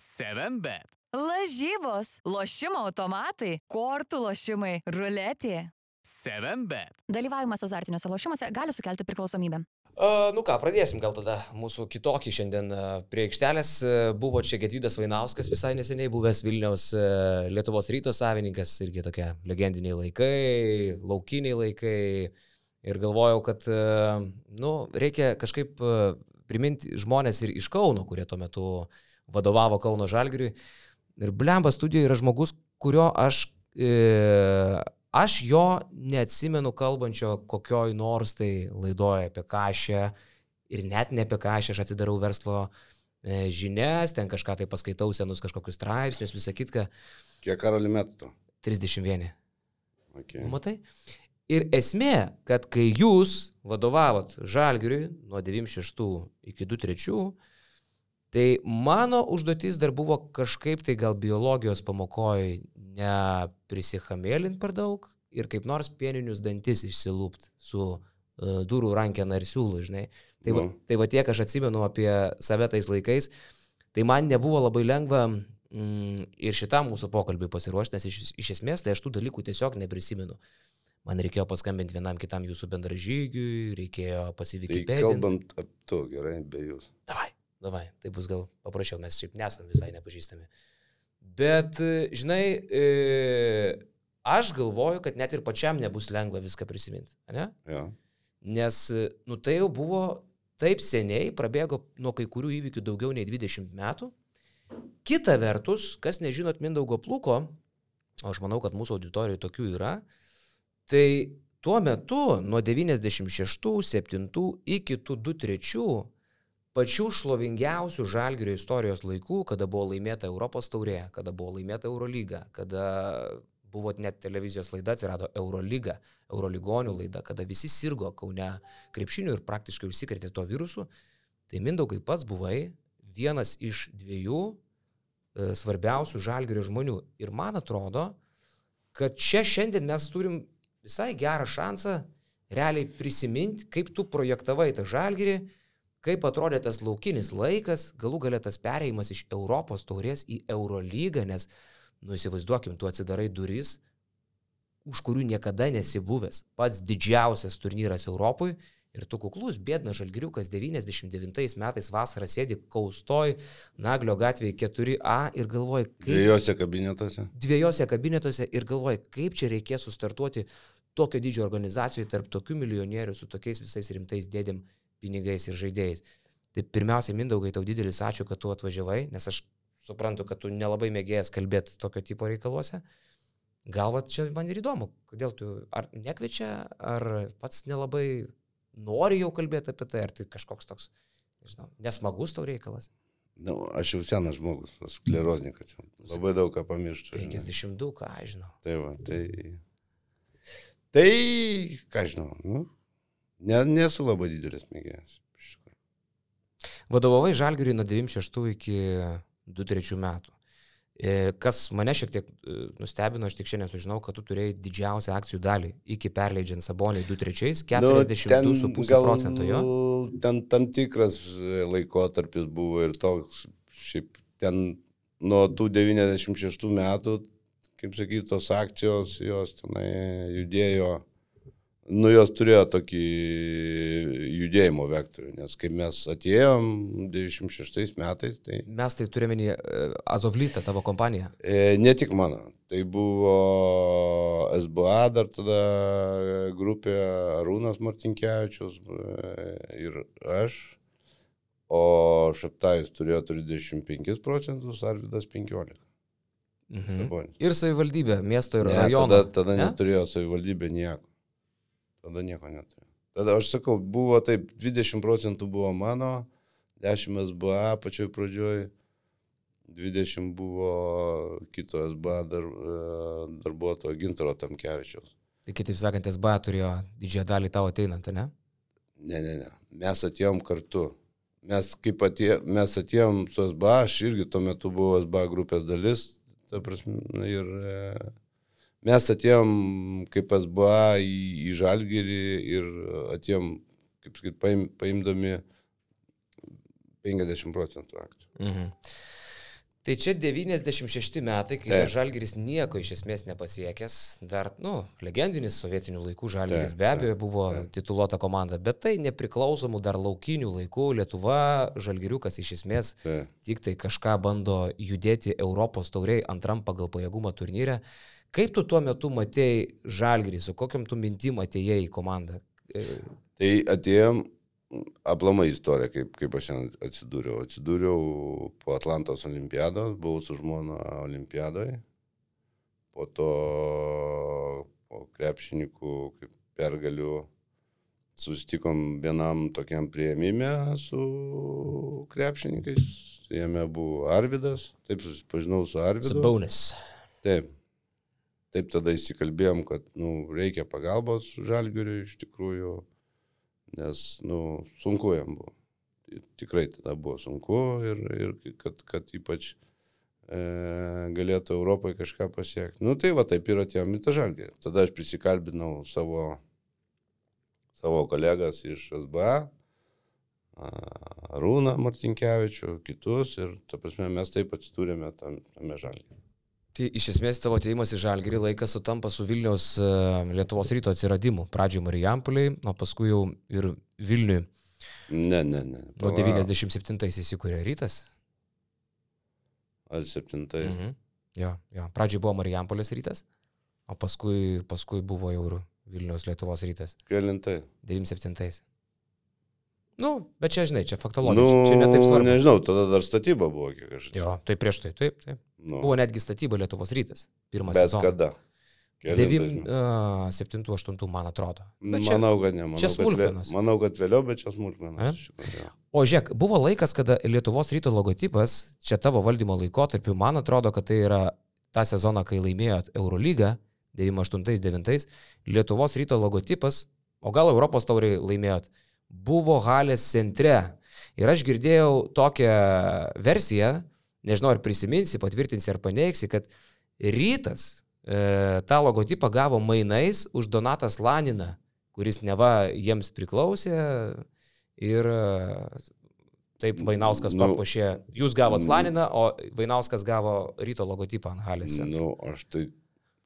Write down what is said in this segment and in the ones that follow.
7bet. Lažybos, lošimo automatai, kortų lošimai, ruletė. 7bet. Dalyvavimas azartiniuose lošimuose gali sukelti priklausomybę. Uh, nu ką, pradėsim gal tada mūsų kitokį šiandien uh, prie aikštelės. Uh, buvo čia Getvydas Vainauskas visai neseniai buvęs Vilniaus uh, Lietuvos ryto savininkas, irgi tokie legendiniai laikai, laukiniai laikai. Ir galvojau, kad, uh, nu, reikia kažkaip uh, priminti žmonės ir iš Kauno, kurie tuo metu vadovavo Kauno Žalgiriui. Ir Blemba studijoje yra žmogus, kurio aš e, Aš jo neatsimenu kalbančio kokioj nors tai laidoje apie kažę ir net ne apie kažę, aš atidarau verslo e, žinias, ten kažką tai paskaitau senus kažkokius straipsnius, visą kitką. Kiek karalių metų? 31. Okay. Nu, matai? Ir esmė, kad kai jūs vadovavot Žalgiriui nuo 96 iki 23, tai mano užduotis dar buvo kažkaip tai gal biologijos pamokoje neprisichamėlint per daug ir kaip nors pieninius dantis išsilūpt su uh, durų rankena ir siūlų, žinai. Tai, va, Nu. tai va tiek aš atsimenu apie save tais laikais. Tai man nebuvo labai lengva mm, ir šitam mūsų pokalbiui pasiruošti, nes iš, iš esmės tai aš tų dalykų tiesiog neprisimenu. Man reikėjo paskambinti vienam kitam jūsų bendražygiui, reikėjo Tai pasivykti. kalbant apie tu, gerai, be jūs. Davai, davai, tai bus gal paprasčiau, mes šiaip nesam visai nepažįstami. Bet, žinai, e, aš galvoju, kad net ir pačiam nebus lengva viską prisiminti, ne? Ja. Nes, nu tai jau buvo taip seniai, prabėgo nuo kai kurių įvykių daugiau nei 20 metų. Kita vertus, kas nežinot Mindaugo plūko, o aš manau, kad mūsų auditorijoje tokių yra, tai tuo metu nuo 96-7 iki tų 2-3 pačių šlovingiausių žalgerio istorijos laikų, kada buvo laimėta Europos taurė, kada buvo laimėta Eurolyga, kada buvo net televizijos laida, atsirado Eurolyga, Euroligonių laida, kada visi sirgo Kaune krepšiniu ir praktiškai užsikrėtė to virusu, tai Mindaugai pats buvai vienas iš dviejų e, svarbiausių žalgerio žmonių. Ir man atrodo, kad čia šiandien mes turim visai gerą šansą realiai prisiminti, kaip tu projektavai tą žalgerį, kaip atrodė tas laukinis laikas, galų galę tas pereimas iš Europos taurės į Eurolygą, nes, nu įsivaizduokim, tu atsidarai duris, už kurių niekada nesi buvęs. Pats didžiausias turnyras Europoje ir tu kuklus, bėdnas žalgiriukas 99 metais vasarą sėdi kaustoj, Naglio gatvėje 4A ir galvoji, kaip Dviejose kabinetuose. dviejose kabinetuose ir galvoji, kaip čia reikės sustartuoti tokio didžio organizacijoje tarp tokių milijonierių su tokiais visais rimtais dėdėm pinigais ir žaidėjais. Tai pirmiausia, Mindaugai, tau didelis ačiū, kad tu atvažiavai, nes aš suprantu, kad tu nelabai mėgėjęs kalbėti tokio tipo reikaluose. Gal va čia man ir įdomu, kodėl tu ar nekviečia, ar pats nelabai nori jau kalbėti apie tai, ar tai kažkoks toks, nežinau, nesmagus tau reikalas. Na, nu, aš jau senas žmogus, skleroznikas. Labai daug ką pamirštu. žinai. 52, ką aš žinau. Tai va, tai. Tai, ką žinau, nu, ne, nesu labai didelis mėgėjas. Vadovavai Žalgiriui nuo 96 iki 23 metų. E, Kas mane šiek tiek e, nustebino, aš tik šiandien sužinau, kad tu turėjai didžiausią akcijų dalį iki perleidžiant Sabonį 2-3, 42,5 procento jo. Ten tam tikras e, laikotarpis buvo ir toks, šiaip ten nuo tų 96 metų, kaip sakyti, tos akcijos, jos tenai judėjo, nu jos turėjo tokį judėjimo vektorių, nes kai mes atėjom 96 metais, tai Mes tai turime minį Azovlytą, tavo kompaniją. E, ne tik mano. Tai buvo SBA dar tada grupė Arūnas Martinkievičius e, ir aš. O Šaptais turėjo 35 procentus, Arvidas 15. Mhm. Sabonis. Ir savivaldybė, miesto ir Ne, rajono. tada, tada Ne? neturėjo savivaldybė nieko. Tada nieko neturėjo. Tada aš sakau, buvo taip, 20 procentų buvo mano, 10 SBA pačioj pradžioj, 20 buvo kito SBA dar, e, darbuotojo Gintaro Tamkevičiaus. Tai kitaip sakant, SBA turėjo didžiąją dalį tavo ateinant, ne? Ne, ne, ne. Mes atėjom kartu. Mes kaip atė, mes atėjom su SBA, aš irgi tuo metu buvau SBA grupės dalis. Ta prasme, ir e, mes atėjom kaip SBA į, į Žalgirį ir atėjom, kaip sakyt, paim, paimdami 50 procentų akcijų. Mhm. Tai čia 96 metai, kai Taip. Žalgiris nieko iš esmės nepasiekęs, dar, nu, legendinis sovietinių laikų Žalgiris Taip, be abejo buvo tituluota komanda, bet tai nepriklausomų dar laukinių laikų Lietuva Žalgiriukas iš esmės Taip. tik tai kažką bando judėti Europos tauriai antram pagal pajėgumą turnyre. Kaip tu tuo metu matėjai Žalgirį, su kokiam tu mintim atėjai į komandą? E, Tai atėjom aplamai istorija, kaip, kaip aš šiandien atsidūriau. Atsidūriau po Atlantos olimpiados, buvau su žmona olimpiadoje. Po to po krepšininkų kaip pergalių susitikom vienam tokiam prieimime su krepšininkais. Jame buvo Arvidas, taip susipažinau su Arvidu. Sabaunis. Taip. Taip tada įsikalbėjom, kad nu, reikia pagalbos žalgiuriui iš tikrųjų, nes nu, sunku jam buvo. Tikrai tada buvo sunku ir, ir kad, kad ypač e, galėtų Europoje kažką pasiekti. Nu tai va taip ir atėjom į tą žalgį. Tada aš prisikalbinau savo, savo kolegas iš SBA, Rūną Martinkievičių, kitus ir, ta prasme, mes taip atsidūrėme tam, tame žalgį. Tai iš esmės tavo atėjimas į Žalgirį laikas sutampa su Vilniaus e, Lietuvos ryto atsiradimu. Pradžioje Marijampoliai, o paskui jau ir Vilniui. Ne, ne, ne. Nuo Pala- 97-ais įsikūrė rytas. Ar septintai. Mhm. Jo, jo. Pradžioje buvo Marijampolės rytas, o paskui, paskui buvo jau ir Vilniaus Lietuvos rytas. Kelintai. 97-ais. Nu, bet čia, žinai, čia faktologija. Nu, čia, čia netaip svarbu. nežinau, tada dar statyba buvo, kiek aš. Jo, tai prieš tai, taip, taip. Nu, Buvo netgi statyba Lietuvos rytas. Pirmą bet sezoną. kada? Kelintais metais? 7-8 man atrodo. Bet čia, Manau, kad ne. Manau, čia kad vė- smulkmenos. Manau, kad vėliau, bet čia smulkmenos. tikrųjų. O žiūrėk, buvo laikas, kada Lietuvos ryto logotipas, čia tavo valdymo laikotarpiu, man atrodo, kad tai yra tą sezoną, kai laimėjot Eurolygą 98-99, Lietuvos ryto logotipas, o gal Europos tauriai laimėjot, buvo halės centre. Ir aš girdėjau tokią versiją, nežinau ar prisiminsi, patvirtinsi ar paneigsi, kad rytas e, tą logotipą gavo mainais už Donatas Laniną, kuris neva jiems priklausė ir e, taip Vainauskas Nu, papuošė. Jūs gavot mm. Laniną, o Vainauskas gavo ryto logotipą ant halės. centro. Nu, aš tai.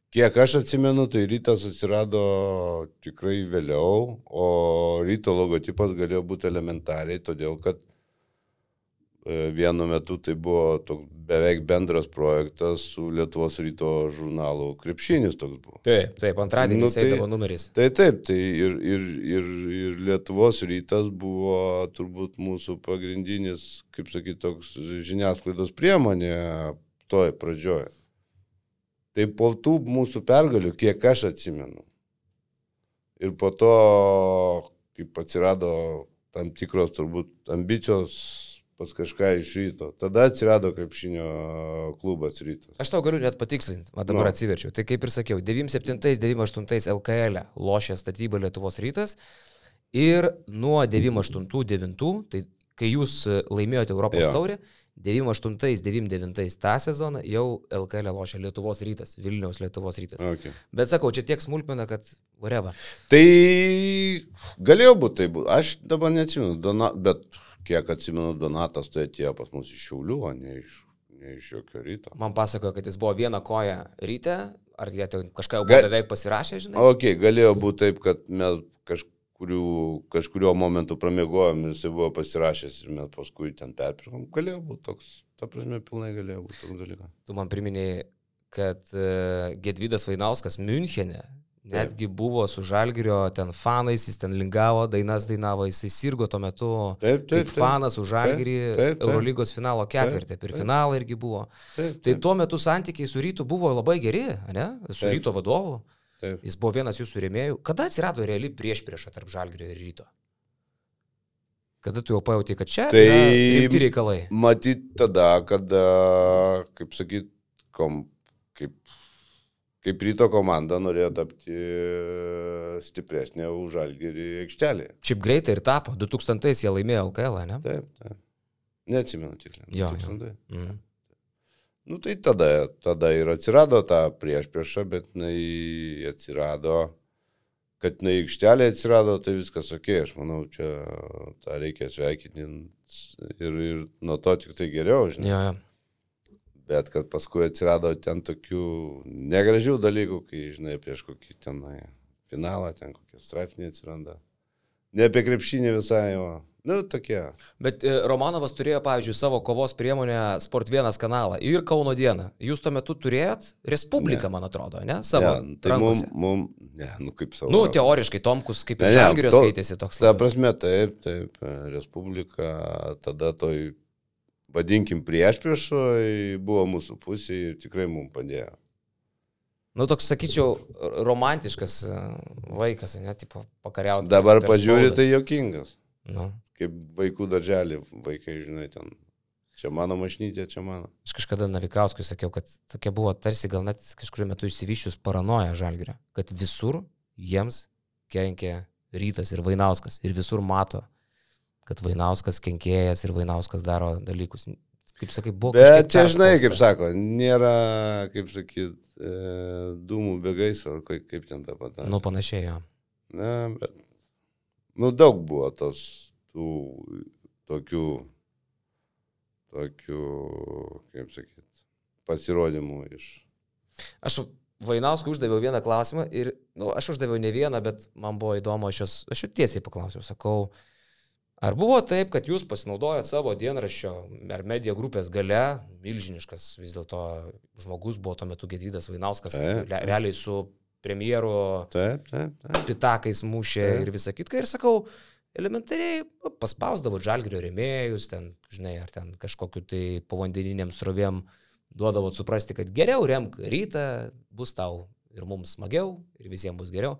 Kiek aš atsimenu, tai rytas atsirado tikrai vėliau, o ryto logotipas galėjo būti elementariai, todėl kad vienu metu tai buvo toks beveik bendras projektas su Lietuvos ryto žurnalu Krepšinis toks buvo. Taip, taip, antradienį Nu, tai- eidavo numeris. Tai taip, tai ir, ir, ir, ir Lietuvos rytas buvo turbūt mūsų pagrindinis, kaip sakyti, toks žiniasklaidos priemonė toj pradžioje. Tai po tų mūsų pergalių, kiek aš atsimenu. Ir po to, kaip atsirado tam tikros turbūt ambicijos pas kažką iš ryto, tada atsirado krepšinio klubas rytas. Aš tau galiu net patikslinti, o dabar Nu. no. atsiverčiau. Tai kaip ir sakiau, 97-98 LKL lošė statybą Lietuvos rytas ir nuo 98-9, tai kai jūs e, laimėjote Europos Jo. taurę, 98-99 tą sezoną jau LKL lošė Lietuvos rytas, Vilniaus Lietuvos rytas. Okay. Bet sakau, čia tiek smulkmena, kad Loreva. Tai galėjo būti, tai būtų. Aš dabar neatsimenu, bet kiek atsimenu, Donatas tai atėjo pas mus iš Šiaulių, o ne iš, ne iš jokio ryto. Man pasakojo, kad jis buvo vieną koją ryte, ar jie kažką jau buvo Ga- beveik pasirašę, žinai? Ok, galėjo būti taip, kad mes kažkurių, kažkurio momentu pramiegojom jis buvo pasirašęs ir mes paskui ten perpirkom. Galėjo būti toks, ta prasme, pilnai galėjo būti toks dalykas. Tu man priminėjai, kad uh, Gedvydas Vainauskas Münchene netgi buvo su Žalgirio ten fanais, jis ten lingavo, dainas dainavo, jisai sirgo tuo metu Taip, taip, kaip fanas už Žalgirį. Eurolygos finalo ketvirtį, per finalą irgi buvo. Taip, Tai taip, tuo metu santykiai su rytu buvo labai geri, ne? Su Taip. ryto vadovu. taip. Jis buvo vienas jūsų rėmėjų. Kada atsirado reali priešprieša tarp Žalgirio ir ryto? Kada tu jau pajautai, kad čia Tai- rimti reikalai? Matyt tada, kada, kaip sakyt, kom, kaip, kaip ryto komanda norėjo tapti stipresnė už žalgerį aikštelėje. Šiaip greitai ir tapo. 2000 jie laimėjo LKL, ne? Taip, taip. Neatsimenu tiksliai. Jo, jo. Tūkstantai. Mm. Nu tai tada, tada ir atsirado ta prieš priešą, bet jinai atsirado, kad jinai aikštelė atsirado, tai viskas ok, aš manau, čia tą reikia sveikinti ir, ir nuo to tik tai geriau, žinai. Jo, jo. Bet kad paskui atsirado ten tokių negražių dalykų, kai, žinai, prieš kokį ten finalą, ten kokie straipsniai atsiranda. Ne apie krepšinį visai, o, nu, tokie. Bet e, Romanovas turėjo, pavyzdžiui, savo kovos priemonę Sport 1 kanalą ir Kauno dieną. Jūs tuo metu turėjot Respubliką, Ne. man atrodo, ne? Savo. ne, tai mum, mum, ne, nu kaip savo. Nu, teoriškai Tomkus kaip ir ne, Žalgirio to- skaitėsi toks. Ta prasme, taip, taip, Respublika tada toj, vadinkim, prieš priešoj buvo mūsų pusė ir tikrai mums padėjo. Nu, toks, sakyčiau, romantiškas e, laikas, ne, tipo, pakariauti. Dabar pažiūri, tai jokingas. Nu, Kaip vaikų darželį, vaikai, žinai, ten. Čia mano mašnytė, čia mano. aš kažkada Navikauskui sakiau, kad tokia buvo tarsi gal net kažkuriu metu išsivyščius paranoja Žalgirio, kad visur jiems kenkia Rytas ir Vainauskas ir visur mato, kad Vainauskas kenkėjas ir Vainauskas daro dalykus. Kaip sakai, buvo. Bet čia, žinai, kaip sako, nėra, kaip sakyt, e, dūmų be gaisro, kaip, kaip ten ta pata. Nu, panašiai, jo. Na, bet. Nu, daug buvo tos, tų, tokių, tokių, kaip sakyt, pasirodymų iš. Aš Vainauskui uždaviau vieną klausimą ir, na, nu, aš uždaviau ne vieną, bet man buvo įdomu, aš jos, aš jau tiesiai paklausiau, sakau, ar buvo taip, kad jūs pasinaudojot savo dienraščio ar medija grupės gale, milžiniškas vis dėlto žmogus buvo tuo metu Gedvydas Vainauskas, Taip. re, realiai su premjeru Taip, taip, taip. pitakais mušė Taip. ir visą kitką ir sakau, elementariai nu, paspausdavo žalgrio rėmėjus, ten, žinai, ar ten kažkokiu tai povandeniniam srovėm duodavo suprasti, kad geriau remk rytą, bus tau ir mums smagiau, ir visiems bus geriau.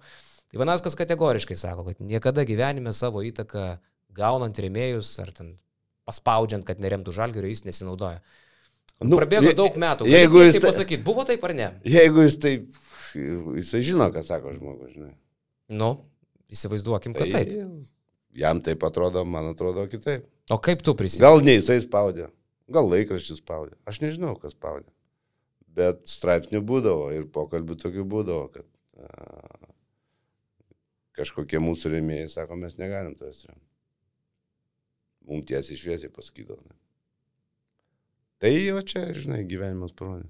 Ivanauskas kategoriškai sako, kad niekada gyvenime savo įtaką gaunant rėmėjus ar ten paspaudžiant, kad neremtų žalgerio, jis nesinaudoja. Nu, Prabėgo je- daug metų. Jeigu jis, pasakyti, buvo taip ar ne? jeigu jis taip, jisai žino, ką sako žmogus, žinai. Nu, įsivaizduokim, kad taip. Jam taip atrodo, man atrodo kitaip. O kaip tu prisimeni? Gal ne jisai spaudė, gal laikraštis spaudė. Aš nežinau, kas spaudė. Bet straipsnių būdavo ir pokalbių tokių būdavo, kad a, kažkokie mūsų rėmėjai sako, mes negalim to remti. Mums tiesiai šviesiai pasakydavo. Tai jau čia, žinai, gyvenimas parodė.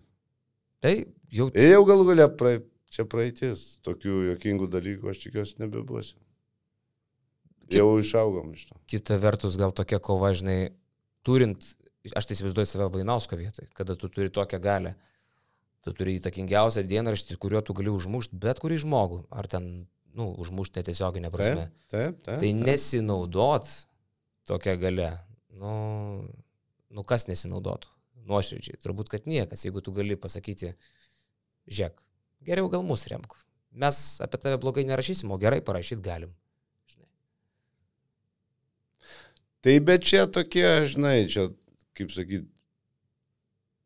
Tai jau Ir jau galų galia pra, čia praeitis, tokių jokingų dalykų aš tikiuosi nebebūsiu. Jau išaugom iš to. kita vertus gal tokia kova, žinai, turint, aš tai įsivaizduoju save Vainausko vietoje, kada tu turi tokią galę, tu turi įtakingiausią dienraštį, kuriuo tu gali užmušti bet kurį žmogų, ar ten, nu, užmušti netiesioginę prasme. Taip, taip, taip. Tai taip. nesinaudot tokią galę, nu, nu kas nesinaudotų, nuoširdžiai, turbūt, kad niekas, jeigu tu gali pasakyti, žiūrėk, geriau gal mus remk. Mes apie tave blogai nerašysim, o gerai parašyti galim. Žinai. Tai bet čia tokie, žinai, čia, kaip sakyt,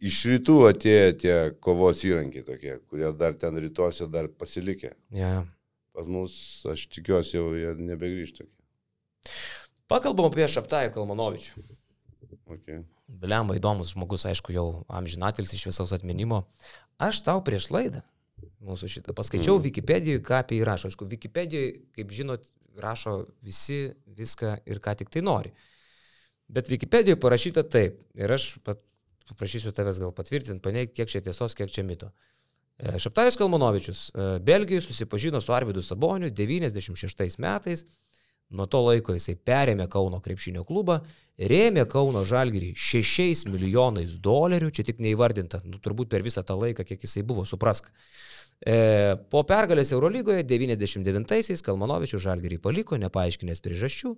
iš rytų atėjo tie kovos įrankiai tokie, kurie dar ten rytuose dar pasilikė. Yeah. Pas mus, aš tikiuosi, jau jie nebegrįžta. Pakalbam apie Šaptąjį Kalmanovičių. Okay. Blemba įdomus žmogus, aišku, jau amžinatilis iš visaus atminimo. Aš tau prieš laidą mūsų šitą paskaičiau mm. Wikipedijoje, ką apie jį rašo. Aišku, Wikipedijoje, kaip žinot, rašo visi viską ir ką tik tai nori. Bet Wikipedijoje parašyta taip. Ir aš paprašysiu tavęs gal patvirtinti, paneigti, kiek čia tiesos, kiek čia mito. E, Šaptavės Kalmanovičius e, Belgijoje susipažino su Arvidu Saboniu 96 metais. Nuo to laiko jisai perėmė Kauno krepšinio klubą, rėmė Kauno žalgyrį 6 milijonais dolerių, čia tik neįvardinta, nu, turbūt per visą tą laiką, kiek jisai buvo, suprask. E, po pergalės Eurolygoje 99-aisiais Kalmanovičius žalgyrį paliko, nepaaiškinęs priežasčių.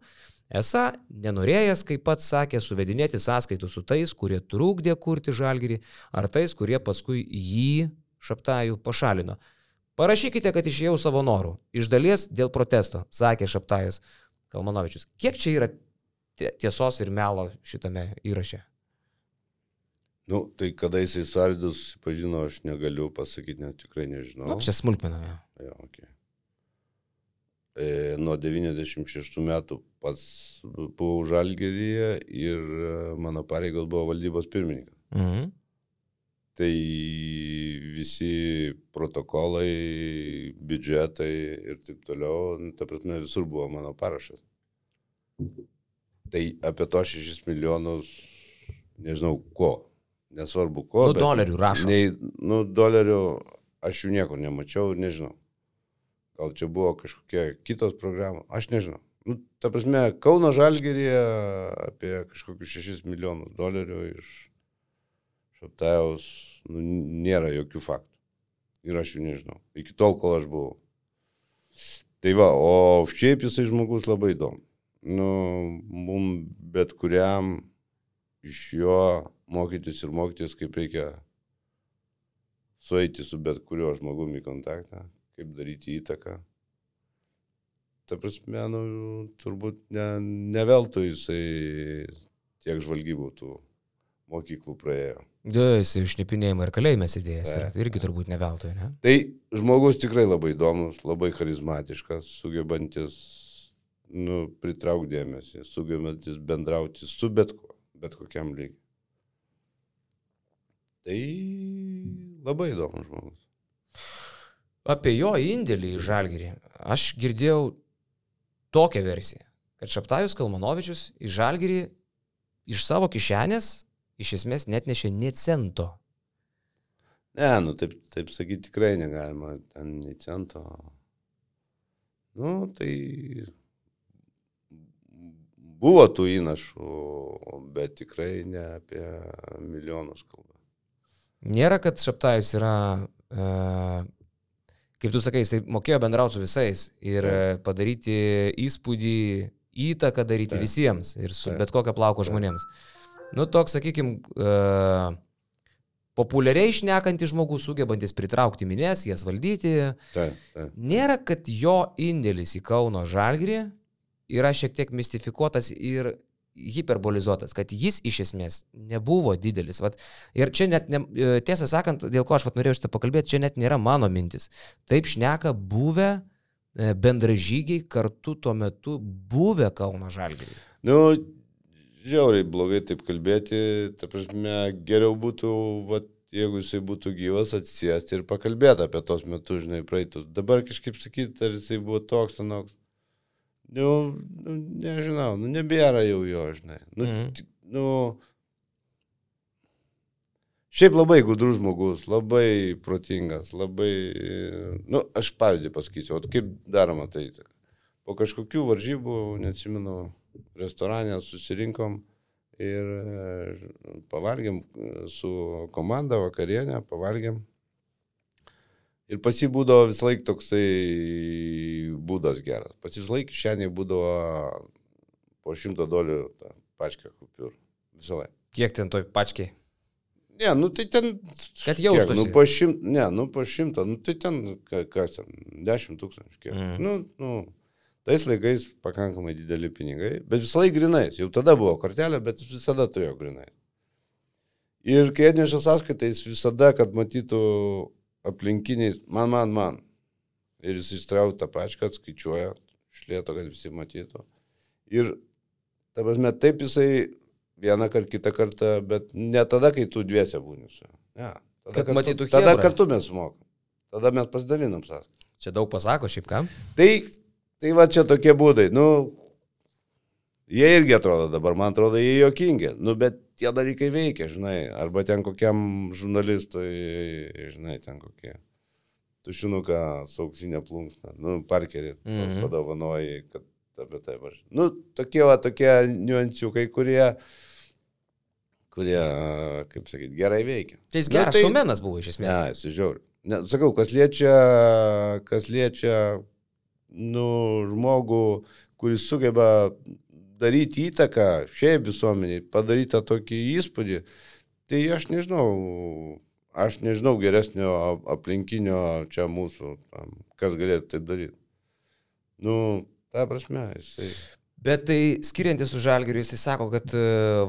Esą, nenorėjęs, kaip pats sakė, suvedinėti sąskaitų su tais, kurie trukdė kurti žalgyrį, ar tais, kurie paskui jį šaptajų pašalino. Parašykite, kad išėjau savo norų. Iš dalies dėl protesto, sakė Šaptajus Kalmanovičius. Kiek čia yra tie- tiesos ir melo šitame įraše? Nu, tai kada jisai su Arvidu susipažino, aš negaliu pasakyti, net tikrai nežinau. Nu, čia smulkmena. Ja, okay. e, nuo 96 metų pats buvau žalgeryje ir e, mano pareigos buvo valdybos pirmininkas. Mhm. Tai visi protokolai, biudžetai ir taip toliau, nu, ta prasme, visur buvo mano parašas. Tai apie to 6 milijonus, nežinau ko, nesvarbu ko. Nu, dolerių rašo. Nei, nu, dolerių aš jų niekur nemačiau nežinau. Gal čia buvo kažkokia kitos programos, aš nežinau. Nu, ta prasme, Kauno Žalgerėje apie kažkokius 6 milijonus dolerių iš Šaptajaus nu, nėra jokių faktų. Ir aš jų nežinau. Iki tol, kol aš buvau. Tai va, o šiaip jisai žmogus labai įdomu. Nu, mums bet kuriam iš jo mokytis ir mokytis, kaip reikia sueiti su bet kuriuo žmogumi kontaktą, kaip daryti įtaką. Ta prasme, nu, turbūt ne, ne veltui jisai tiek žvalgybų tų mokyklų praėjo. Jo, jis išnipinėjimą ir kalėjime sėdėjęs. Tai irgi turbūt ne veltui, ne? Tai žmogus tikrai labai įdomus, labai charizmatiškas, sugebantis nu, pritraukti dėmesį, sugebantis bendrauti su bet, ko, bet kokiam lygiui. Tai labai įdomus žmogus. Apie jo indėlį į žalgyrį aš girdėjau tokią versiją, kad Šaptajus Kalmanovičius į žalgyrį iš savo kišenės iš esmės net nešė nie cento. Ne, nu taip, taip sakyti tikrai negalima, ten nei cento. Nu, tai buvo tų įnašų, bet tikrai ne apie milijonus kalba. Nėra, kad Šaptajus yra, e, kaip tu sakai, jisai mokėjo bendrauti su visais ir e, padaryti įspūdį, įtaką daryti Taip. visiems ir su Taip. bet kokio plauko Taip. žmonėms. Nu, toks, sakykime, populiariai išnekantis žmogus, sugebantis pritraukti minės, jas valdyti. Taip, taip. Nėra, kad jo indėlis į Kauno žalgrį yra šiek tiek mistifikuotas ir hiperbolizuotas, kad jis iš esmės nebuvo didelis. Vat, ir čia net, ne, e, tiesą sakant, dėl ko aš vat, norėjau šitą pakalbėti, čia net nėra mano mintis. Taip šneka buvę e, bendražygiai kartu tuo metu buvę Kauno žalgrį. Nu, žiauriai blogai taip kalbėti, ta prasme, geriau būtų, vat, jeigu jisai būtų gyvas, atsijęsti ir pakalbėti apie tos metus, žinai, praeitus. Dabar kažkaip sakyti, ar jisai buvo toks, anoks. Nu, nu, nežinau, nu, nebėra jau jo, žinai. Nu, Mhm. tik- nu, šiaip labai gudrus žmogus, labai protingas, labai, nu, aš pavyzdį pasakysiu, o kaip daroma tai. Po kažkokių varžybų, neatsimenu, restorane susirinkom ir e, pavalgėm e, su komanda vakarienę, pavalgėm. Ir pasibūdo vis laik toksai būdas geras. Pats vis laik šiandien būdavo po šimto dolerių tą pačką kupiūrų. Visą laiką. Kiek ten toj pačkiai? Ne, nu tai ten. Kad kiek? jaustųsi. Nu, po šimt, ne, nu po šimtą, nu tai ten, ka- kas ten, dešimt tūkstančių. Kiek. Mm. Nu, nu, tais laikais pakankamai dideli pinigai, bet visą laiką grinais. Jau tada buvo kortelė, bet jis visada turėjo grinai. Ir kai atneša sąskaitą, jis visada, kad matytų aplinkiniais, man, man, man. Ir jis ištraukia tą pačką, atskaičiuoja, šlėto, kad visi matytų. Ir, ta prasme, taip jisai vieną kartą, kitą kartą, bet ne tada, kai tu dviese būni su juo. Ne. Tada, Kad kartu, matytų tada chebrą. kartu mes mokam. Tada mes pasidalinam sąskaitą. Čia daug pasako šiaip kam? Tai, tai va čia tokie būdai. Nu, jie irgi atrodo dabar, man atrodo, jie jokingi. Nu, bet tie dalykai veikia, žinai. Arba ten kokiam žurnalistui, žinai, ten kokie. Tušinuką su auksinė plunksna. Nu, parkerį Mhm. mhm. padovanojai, kad apie tai var. Nu, tokie va, tokie niuansiukai, kurie, kurie, kaip sakyti, gerai veikia. Tai jis Nu, geras tai- šaumenas buvo iš esmės. Ne, jis žiauri. Ne, sakau, kas liečia, kas liečia, nu, žmogų, kuris sugeba daryti įtaką šiaip visuomeniai, padaryti tą tokį įspūdį, tai aš nežinau, aš nežinau geresnio ap- aplinkinio čia mūsų, kas galėtų taip daryti. Nu, ta prasme, jisai. Bet tai skiriantis su žalgeriu, jisai sako, kad, e,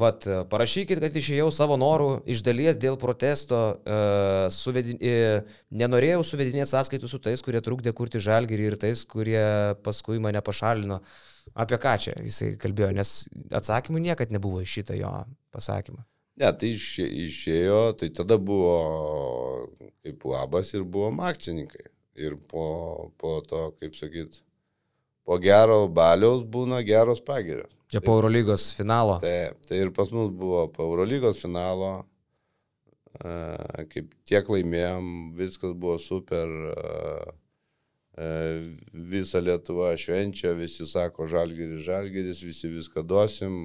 vat, parašykit, kad išėjau savo norų iš dalies dėl protesto, uh, suvedin, uh, nenorėjau suvedinėti sąskaitų su tais, kurie trukdė kurti žalgerį ir tais, kurie paskui mane pašalino. Apie ką čia jisai kalbėjo, nes atsakymų niekad nebuvo iš šitą jo pasakymą. Ne, tai išė, išėjo, tai tada buvo kaip labas ir buvom akcininkai. Ir po, po to, kaip sakyt, po gero baliaus būna geros pagirios. Čia po Eurolygos finalo. Taip, tai ir pas mus buvo po Eurolygos finalo, e, kaip tiek laimėjom, viskas buvo super, e, e, visa Lietuva švenčia, visi sako žalgeris, žalgeris, visi viską duosim,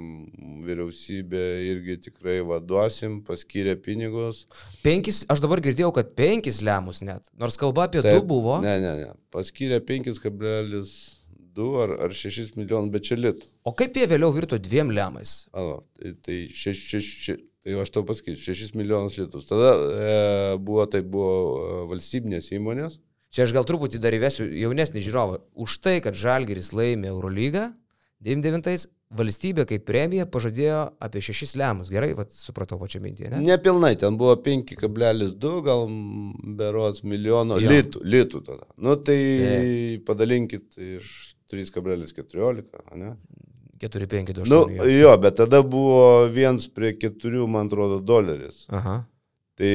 vyriausybė irgi tikrai vaduosim, paskyrė pinigus. Penkis, aš dabar girdėjau, kad penkis lemus net. Nors kalba apie du buvo. Ne, ne, ne, paskyrė 5,2 ar, ar 6 milijonų, bet čia litų. O kaip jie vėliau virto dviem lemais? Alo, tai, tai, šeš, šeš, šeš, tai aš tau pasakysiu, 6 milijonus litus. Tada e, buvo, tai buvo e, valstybinės įmonės. Čia aš gal truputį dar įvesiu jaunesnį žiūrovą. Už tai, kad Žalgeris laimė Eurolygą 99 valstybė kaip premija pažadėjo apie 6 lemus. Gerai, vat, supratau pačią mintį, ne? Nepilnai, ten buvo 5,2 gal berots milijono Jo. litų, litų tada. Nu tai Taip. padalinkit iš 3,14, ne? 4, 5, 2, 8. Nu, jo, bet tada buvo viens prie keturių, man atrodo, doleris. Aha. Tai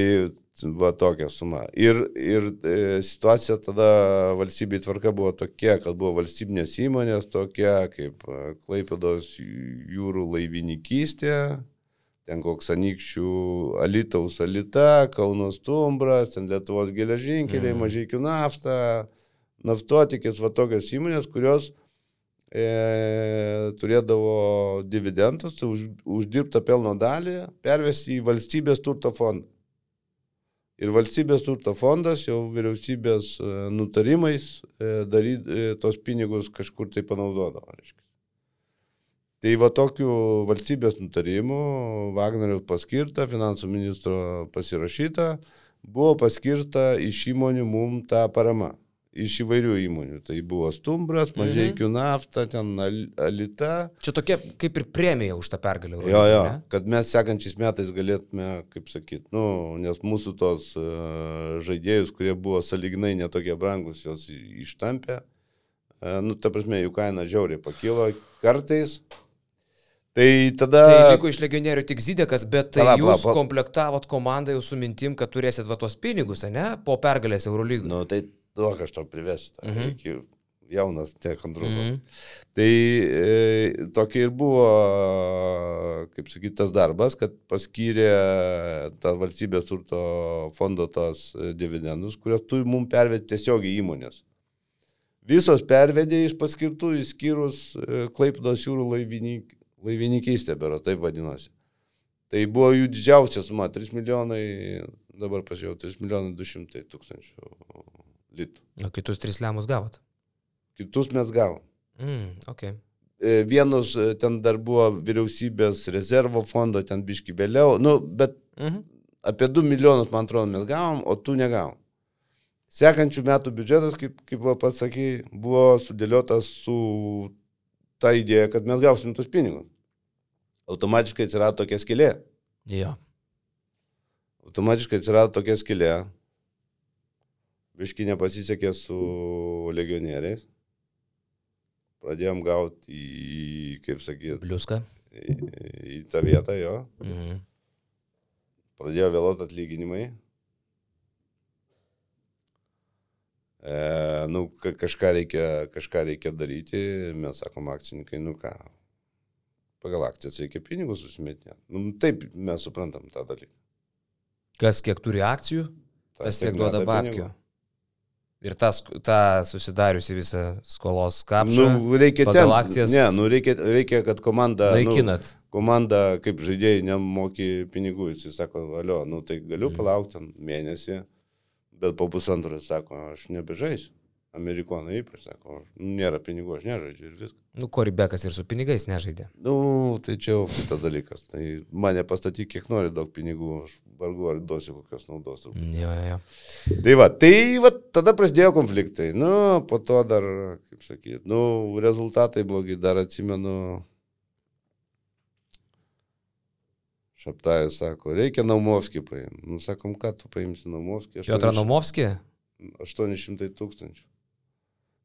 va tokia suma. Ir, ir e, situacija tada valstybei tvarka buvo tokia, kad buvo valstybinės įmonės tokia kaip e, Klaipėdos jūrų laivininkystė, ten koks anykščių Alitaus Alita, Kaunos Tumbras, ten Lietuvos geležinkeliai, mm. mažykių nafta, naftotikės, va tokios įmonės, kurios e, turėdavo dividendus, už, uždirbtą pelno dalį pervesti į valstybės turto fondą. Ir valstybės turto fondas jau vyriausybės e, nutarimais e, daryt, e, tos pinigus kažkur tai panaudodavo. Reiškia. Tai va tokiu valstybės nutarimu Wagnerio paskirta, finansų ministro pasirašyta, buvo paskirta iš įmonių mum ta parama. Iš įvairių įmonių. Tai buvo Stumbras, Mažiekių nafta, ten Al- Alita. Čia tokia kaip ir premija už tą pergalę. Jo, jo, ne? kad mes sekančiais metais galėtume, kaip sakyt, nu, nes mūsų tos uh, žaidėjus, kurie buvo saliginai netokie brangus, jos ištampė, uh, nu, ta prasme, jų kaina žiauriai pakilo kartais. Tai tada... Tai liko iš legionierių tik Zidekas, bet tai Pala, pala, jūs pala. komplektavot komandą jau su mintim, kad turėsit va tos pinigus, ne? Po pergalės Eurolygų. Nu, tai duok aš to privesiu. Mhm. Iki jaunas tiek antrų. Mhm. Mhm. Tai e, tokia ir buvo, kaip sakyti, tas darbas, kad paskyrė tą valstybės turto fondo tos e, dividendus, kurios turi mums pervedti tiesiogiai įmonės. Visos pervedė iš paskirtų, išskyrus e, Klaipdos jūrų laivinink, laivininkystė, bero, taip vadinosi. Tai buvo jų didžiausia suma - 3 milijonai, dabar pasijau 3 milijonai 200 tūkstančių litų. O kitus tris lemus gavot. Kitus mes gavom. Mm, okay. Vienus ten dar buvo vyriausybės rezervo fondo, ten biški vėliau, nu, bet Mhm. apie 2 milijonus, man atrodo, mes gavom, o tu negavom. Sekančių metų biudžetas, kaip, kaip va pats sakai, buvo sudėliotas su ta idėja, kad mes gausim tos pinigus. Automatiškai atsirado tokia skilė. Jo. Automatiškai atsirado tokia skilė. Biški nepasisekė su legionieriais. Pradėjom gauti į, kaip sakyt, Bliuska. į, į tą vietą jo. Mhm. Pradėjo vėluoti atlyginimai. E, nu, ka- kažką reikia, kažką reikia daryti, mes sakom akcininkai, nu ką, pagal akcijas reikia pinigus susimetinėti. Nu, taip mes suprantam tą dalyką. Kas kiek turi akcijų, tas tiek duoda meta babkių. pinigų. Ir tas, ta susidariusi visą skolos kapšą Nu, reikia ten, akcijas Ne, nu, reikia, reikia, kad komanda, nu, naikinat. komanda kaip žaidėjai nemoki pinigų. Jis sako, alio, nu tai galiu Mhm. palaukti mėnesį, bet po pusantro jis sako, aš nebežaisiu. Amerikonai ypač sako, "Nu, nėra pinigų, aš nežaidžiu ir viskas. Nu, Koribekas ir su pinigais nežaidė. Nu, tai čia jau kitas dalykas. Tai mane pastatyk, kiek nori daug pinigų, aš vargu ar duosiu kokios naudos. turbūt. Jo, jo, jo. Tai va, tai va, tada prasidėjo konfliktai. Nu, po to dar, kaip sakyti, nu, rezultatai blogi, dar atsimenu. Šaptajus sako, reikia Naumovskį paimti. Nu, sakom, ką tu paimsi Naumovskį? Piotr Nomovski? 800 tūkstančių.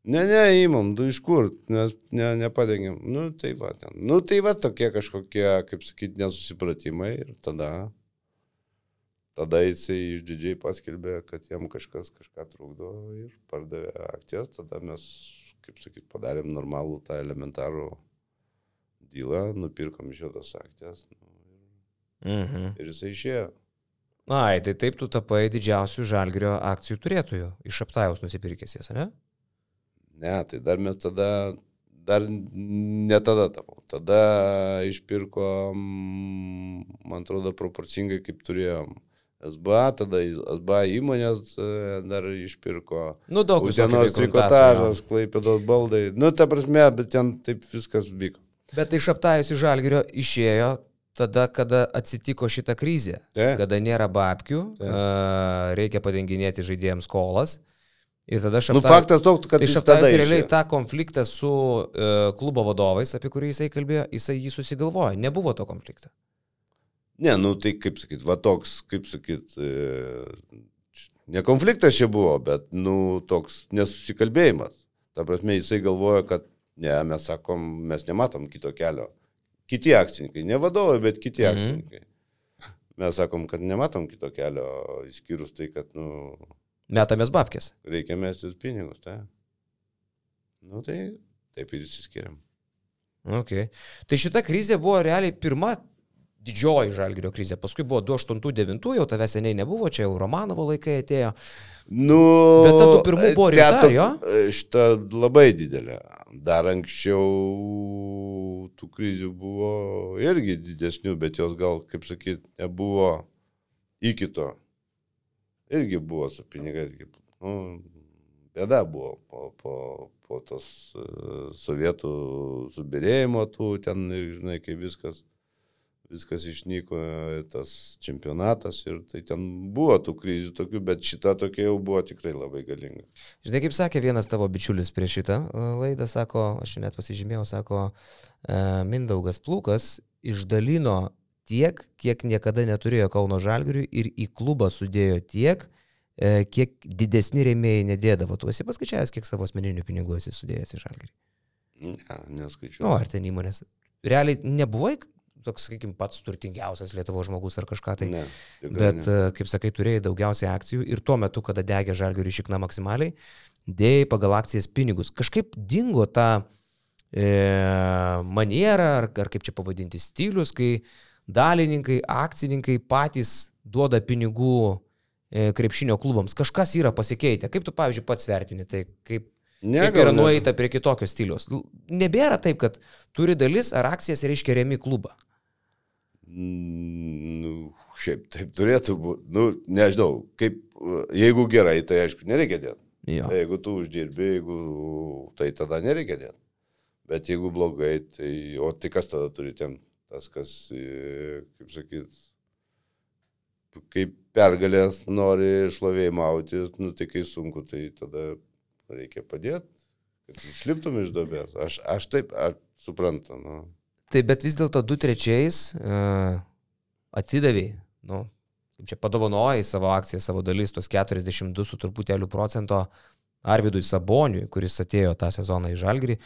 Ne, ne, įmam, du iš kur, nes ne, nepadengiam. Nu, tai va, ten. Nu, tai va, tokie kažkokie, kaip sakyti, nesusipratimai ir tada, tada jisai išdidžiai paskelbė, kad jam kažkas kažką trukdo ir pardavė akcijas, tada mes, kaip sakyti, padarėm normalų tą elementarų dylą, nupirkom iš jo tas akcijas nu, Mhm. ir jisai išėjo. Ai, tai taip tu tapai didžiausių žalgerio akcijų turėtojų iš aptajaus nusipirkęs ne? Ne, tai dar mes tada, dar ne tada tapau. Tada išpirko, mm, man atrodo, proporcingai kaip turėjom. SBA, tada SBA įmonės e, dar išpirko. Nu, daug Utenos trikotažas, klaipėdos baldai. Nu, ta prasme, bet ten taip viskas vyko. Bet iš aptajus iš žalgerio išėjo tada, kada atsitiko šita krizė. Taip. Kada nėra babkių, a, reikia padenginėti žaidėjams skolas. Ir tada Nu, Šaptajus... faktas toks, kad Tai tada realiai tą konfliktą su uh, klubo vadovais, apie kurį jisai kalbėjo, jisai jį susigalvojo. Nebuvo to konflikto. Ne, nu tai kaip sakyt, va toks, kaip sakyt, e, ne konfliktas čia buvo, bet, nu, toks nesusikalbėjimas. Ta prasme, jisai galvoja, kad ne, mes sakom, mes nematom kito kelio. Kiti akcininkai, ne vadovai, bet kiti Mhm. akcininkai. Mes sakom, kad nematom kito kelio, išskyrus tai, kad, nu, Metamės babkės. reikia mestis pinigus, tai. Nu tai taip ir įsiskiriam. Okay. Tai šita krizė buvo realiai pirma didžioji žalgerio krizė. Paskui buvo 2008-2009, jau tave seniai nebuvo, čia jau Romanovo laikai atėjo. Nu, Bet ta tų pirmų buvo teto- jo? Šita labai didelė. Dar anksčiau tų krizių buvo irgi didesnių, bet jos gal, kaip sakyt, nebuvo iki to. Irgi buvo su pinigais. Nu, bėda buvo po, po, po tos e, sovietų subirėjimo, tų ten, žinai, kai viskas viskas išnyko, tas čempionatas ir tai ten buvo tų krizių tokių, bet šita tokia jau buvo tikrai labai galinga. Žinai, kaip sakė vienas tavo bičiulis prieš šitą e, laidą, sako, aš net pasižymėjau, sako, e, Mindaugas Plukas išdalino tiek, kiek niekada neturėjo Kauno Žalgiriui ir į klubą sudėjo tiek, e, kiek didesni rėmėjai nedėdavo. Tu esi paskaičiavęs, kiek savo asmeninių pinigų esi sudėjęs į Žalgirį. Ne, neskaičiu. Nu, ar ten įmonės. Realiai nebuvai toks, sakykime, pats turtingiausias Lietuvo žmogus ar kažką tai. ne, Bet, ne. e, kaip sakai, turėjai daugiausiai akcijų ir tuo metu, kada degė žalgių išikna maksimaliai, dėjai pagal akcijas pinigus. Kažkaip dingo ta e, maniera, ar, ar kaip čia pavadinti, stilius, kai dalininkai, akcininkai patys duoda pinigų e, krepšinio klubams. Kažkas yra pasikeitę. Kaip tu, pavyzdžiui, pats vertini tai, kaip, Ne, kaip yra nueita prie kitokio stiliaus. Nebėra taip, kad turi dalis ar akcijas reiškia remi klubą. Mm, Nu, šiaip taip turėtų būti. Nu, nežinau, kaip, jeigu gerai, tai aišku, nereikia dėti. Jo. Jeigu tu uždirbi, jeigu, tai tada nereikia dėti. Bet jeigu blogai, tai, o tai kas tada turi ten, tas, kas, e, kaip sakyt, kaip pergalės nori šlovėjimauti, nu tai kai sunku, tai tada reikia padėti, kad išliptum iš dobės. Aš, aš taip, aš suprantu, nu. Tai bet vis dėlto du trečiais uh, atidavėjai, nu, kaip čia padovanojai savo akciją, savo dalis, tos 42 su truputėliu procento Arvidui Saboniui, kuris atėjo tą sezoną į Žalgirį.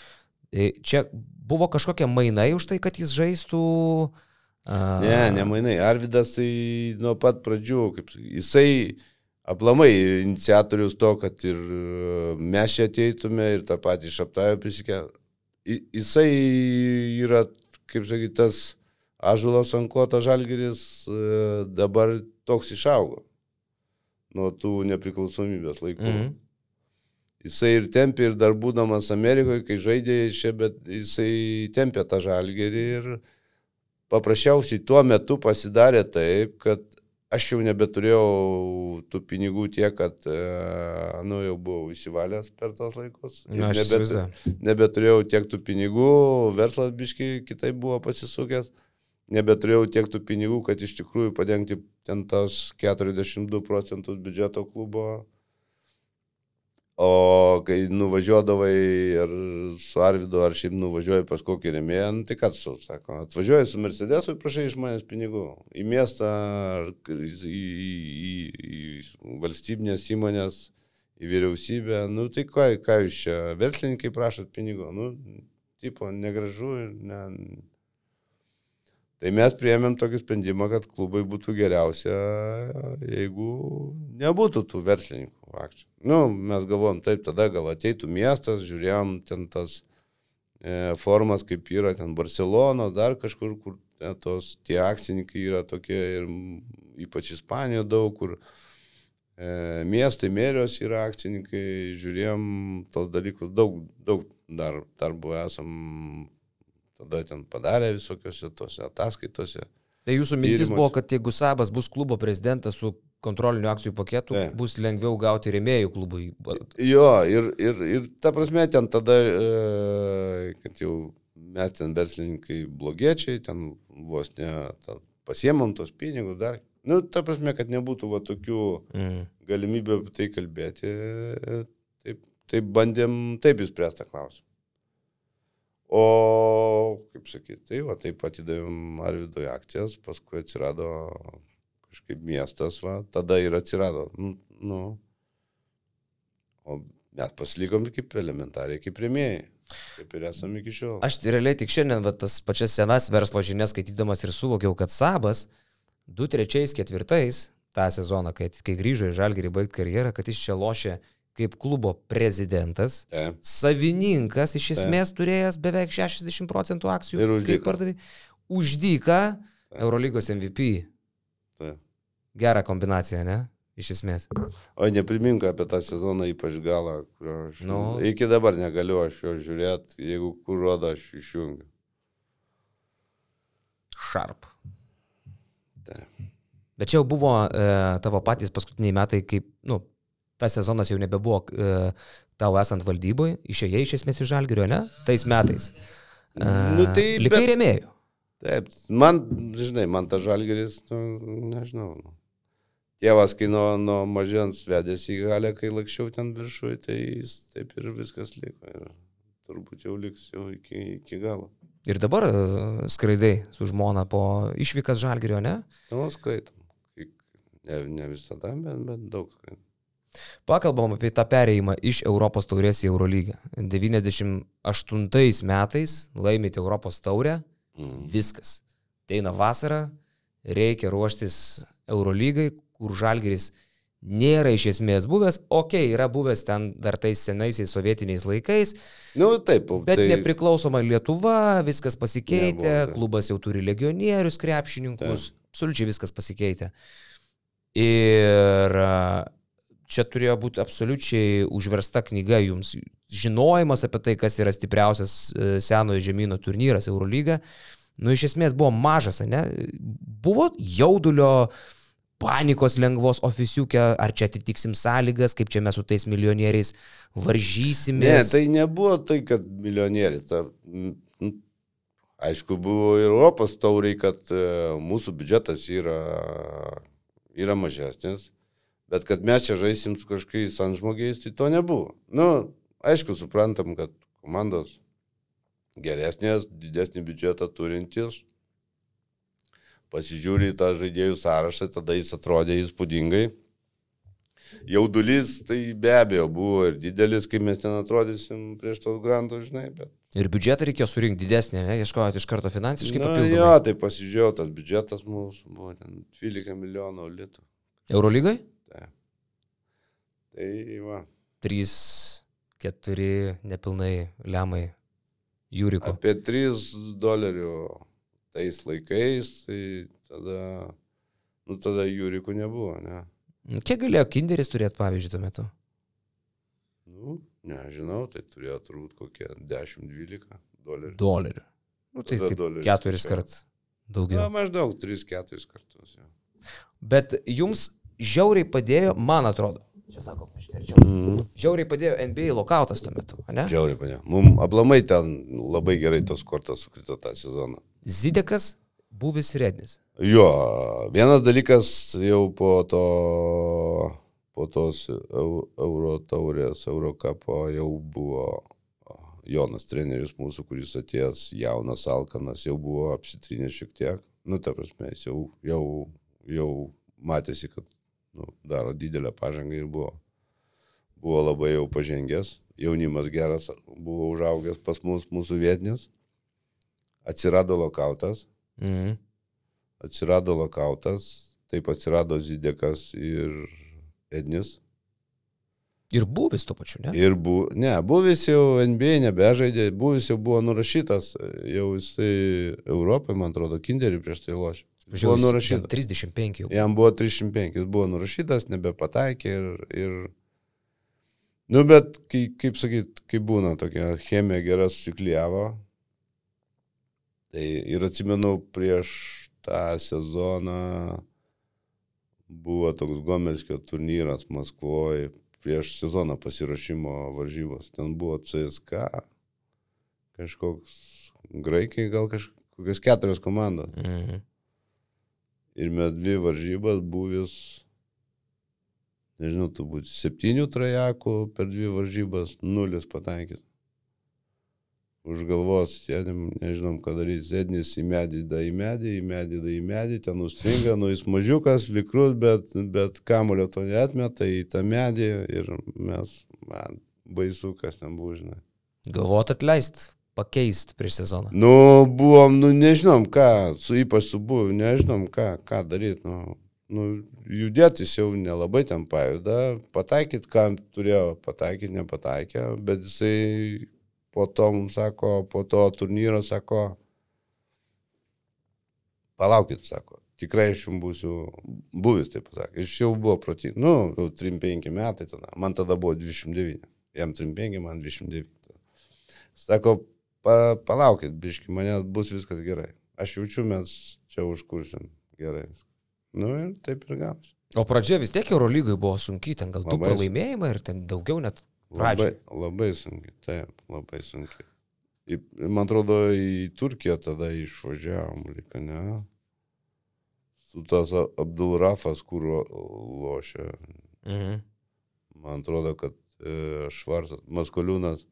Tai Čia buvo kažkokie mainai už tai, kad jis žaistų. Uh, Ne, ne mainai. Arvidas tai nuo pat pradžių, kaip jisai aplamai iniciatorius to, kad ir e, mes čia ateitume ir tą patį šaptavę prisikė. Jisai yra, kaip sakyti, tas ažulas ant ko tas žalgeris e, dabar toks išaugo nuo tų nepriklausomybės laikų. Mhm. Jisai ir tempė, ir dar būdamas Amerikoje, kai žaidė čia, bet jisai tempė tą žalgerį ir paprasčiausiai tuo metu pasidarė taip, kad aš jau nebeturėjau tų pinigų tiek, kad, e, nu, jau buvau įsivalęs per tos laikus. Na, nebet- nebeturėjau tiek tų pinigų, verslas biški kitaip buvo pasisukęs, nebeturėjau tiek tų pinigų, kad iš tikrųjų padengti ten tas 42 procentus biudžeto klubo. O kai nuvažiuodavai ar su Arvidu, ar šiaip nuvažiuoji pas kokį remėją, nu, tai ką tu sako, atvažiuoji su Mercedesu ir prašai iš manęs pinigų. Į miestą, į, į, į, į valstybinės įmonės, į vyriausybę, nu tai ką, ką jūs čia, verslininkai prašot pinigų, nu, tipo, negražu ir ne. Tai mes priėmėm tokį sprendimą, kad klubai būtų geriausia, jeigu nebūtų tų verslininkų akcijų. Nu, mes galvom, taip, tada gal ateitų miestas, žiūrėjom ten tas e, formas, kaip yra ten Barcelona, dar kažkur, kur te, tos, tie akcininkai yra tokie ir ypač Ispanijoje daug, kur e, miestai, mėrios yra akcininkai, žiūrėjom tos dalykus, daug, daug dar, darbų esam tada ten padarę visokiose tose ataskaitose. Tai jūsų mintis Tyrimas. buvo, kad jeigu Sabas bus klubo prezidentas su kontroliniu akcijų paketu, Taip. bus lengviau gauti rėmėjų klubui. Jo, ir, ir, ir ta prasme, ten tada, e, kad jau mes ten verslininkai blogiečiai, ten vos ne pasiemam tos pinigus dar. Nu, ta prasme, kad nebūtų va tokių Mm. galimybių apie tai kalbėti, e, taip, taip bandėm taip įspręsti tą klausimą. O, kaip sakyti, tai va, taip atidavėm Arvidui akcijas, paskui atsirado kažkaip miestas, va, tada ir atsirado. Nu, nu, o mes pasilikom kaip elementariai, kaip rėmėjai, kaip ir esame iki šiol. Aš realiai tik šiandien va, tas pačias senas verslo žinias skaitydamas ir suvokiau, kad Sabas 2-3-4 tą sezoną, kai, kai grįžo į Žalgirį baigti karjerą, kad jis čia lošė kaip klubo prezidentas, Taip. savininkas iš esmės turėjęs beveik 60 procentų akcijų. Ir už kaip dyką. pardavė. Uždyka Eurolygos MVP. Taip. Gera kombinacija, ne? Iš esmės. O neprimink apie tą sezoną, ypač galą, kurio aš Nu. iki dabar negaliu aš jo žiūrėti, jeigu kur rodo, aš išjungiu. Sharp. Taip. Bet čia jau buvo e, tavo patys paskutiniai metai, kaip, nu, tas sezonas jau nebebuvo e, tau esant valdyboje, išėjai iš esmės iš Žalgirio, ne? Tais metais. E, Nu, tai likai bet- rėmėjų. Taip, man, žinai, man ta žalgeris, nu, nežinau. Nu. Tėvas, kai nuo, nuo mažens vedėsi į galę, kai lakščiau ten viršui, tai jis taip ir viskas liko. Ir turbūt jau liks jau iki, iki galo. Ir dabar e, skraidai su žmona po išvykas Žalgirio, ne? Nu, skaitom. Kai- Ne, ne visada, bet, bet daug skaitom. Pakalbam apie tą perėjimą iš Europos taurės į Eurolygą. 98 metais laimėte Europos taurę, Mm. viskas. Teina vasara, reikia ruoštis Eurolygai, kur Žalgiris nėra iš esmės buvęs, okei, okay, yra buvęs ten dar tais senaisiais sovietiniais laikais, Nu, taip, bet tai, tai... nepriklausoma Lietuva, viskas pasikeitė, Nebuvo, taip. klubas jau turi legionierius, krepšininkus, absoliučiai viskas pasikeitė. Ir čia turėjo būti absoliučiai užversta knyga jums. Žinojimas apie tai, kas yra stipriausias e, senojo žemynų turnyras Eurolyga, nu iš esmės buvo mažas, ne? Buvo jaudulio, panikos lengvos ofisiukė, ar čia atitiksim sąlygas, kaip čia mes su tais milijonieriais varžysimės. Ne, tai nebuvo tai, kad milijonierius. Ta, aišku, buvo ir Europos tauriai, kad e, mūsų biudžetas yra, yra mažesnis, bet kad mes čia žaisim su kažkokiais antžmogiais, tai to nebuvo. Nu, aišku, suprantam, kad komandos geresnės, didesnį biudžetą turintis, pasižiūri į tą žaidėjų sąrašą, tada jis atrodė įspūdingai. Jaudulys tai be abejo buvo ir didelis, kai mes ten atrodysim prieš tos grandus, žinai, bet... Ir biudžetą reikėjo surinkti didesnį, ne? Ieškojot iš karto finansiškai Na, papildomai. jo, tai pasižiūrėjau, tas biudžetas mūsų buvo ten 12 milijonų litų. Eurolygai? Tai va, 3, 4 nepilnai lemai Jūriko. apie 3 dolerių tais laikais, tai tada, nu tada jūrikų nebuvo, ne? Kiek galėjo Kinderis turėti, pavyzdžiui, tuo metu? Nu, nežinau, tai turėjo turbūt kokie 10-12 dolerių. Dolerių. Nu, tai keturis skaičiavo. kart Na, daugiau. maždaug 3-4 kartus. Jo. Bet jums žiauriai padėjo, man atrodo. Čia sako, paškerčiau. Mhm. Žiauriai padėjo NBA lokautas tuo metu, ne? Žiauriai, panė. Mums aplamai ten labai gerai tos kortos sukrito tą sezoną. Zidekas, buvis Rednis. Jo, vienas dalykas jau po to, po tos Eu- Euro taurės, Eurocapo jau buvo Jonas treneris mūsų, kuris atėjęs jaunas Alkanas, jau buvo apsitrinęs šiek tiek. Nu, ta prasme, jis jau, jau, jau matėsi, kad nu, daro didelę pažangą ir buvo, buvo labai jau pažengęs. Jaunimas geras buvo užaugęs pas mus, mūsų vietinis. Atsirado lokautas Mhm. atsirado lokautas, taip atsirado Zidekas ir Ednis. Ir buvis tuo pačiu, ne? Ir bu, ne, buvis jau NBA nebežaidė, buvis jau buvo nurašytas, jau jisai Europai, man atrodo, kinderį prieš tai lošė. Buvo Žiūrėjau, jis nurašytas. ten 35 jau. Jam buvo 305, jis buvo nurašytas, nebepataikė ir... ir... Nu, bet, kai, kaip sakyt, kai būna tokia chemija gera susiklyjavo, tai ir atsimenu prieš tą sezoną buvo toks Gomelskio turnyras Maskvoje, prieš sezoną pasirašymo varžybos. Ten buvo CSK, kažkoks graikiai, gal kažkokios keturios komandos. Mhm. Ir mes dvi varžybas buvęs, nežinau, turbūt septynių trajakų per dvi varžybas, nulis pataikys. Už galvos sėdim, nežinom, ką daryti, sėdnis į medį, da į medį, į medį, da į medį, ten užstringa, nu jis mažiukas, vikrus, bet, bet kamulio to netmeta į tą medį ir mes, man, baisu, kas ten buvo, žinai. Galvot atleist, pakeist prieš sezoną. Nu, buvom, nu, nežinom ką, su ypač su buvu, nežinom ką, ką daryti, nu, nu, judėtis jau nelabai ten pajuda, pataikyt, kam turėjo pataikyti, nepataikė, bet jisai po to mums sako, po to turnyro sako, palaukit, sako, tikrai aš jums būsiu buvęs, taip pasakė, iš jau buvo protingas, nu, jau 3-5 metai tada, man tada buvo 29, jam 3-5, man 29. Sako, pa, palaukit, biški, manęs bus viskas gerai. Aš jaučiu, mes čia užkursim gerai. Nu ir taip ir gavosi. O pradžia vis tiek Eurolygai buvo sunkiai, ten gal du Labai pralaimėjimai ir ten daugiau net Labai, pradžiai. labai sunkiai, taip, labai sunkiai. Į, man atrodo, į Turkiją tada išvažiavom, lyg ne. Su tas Abdulrafas, kur lošia. Mhm. Man atrodo, kad e, Švartas, Maskoliūnas,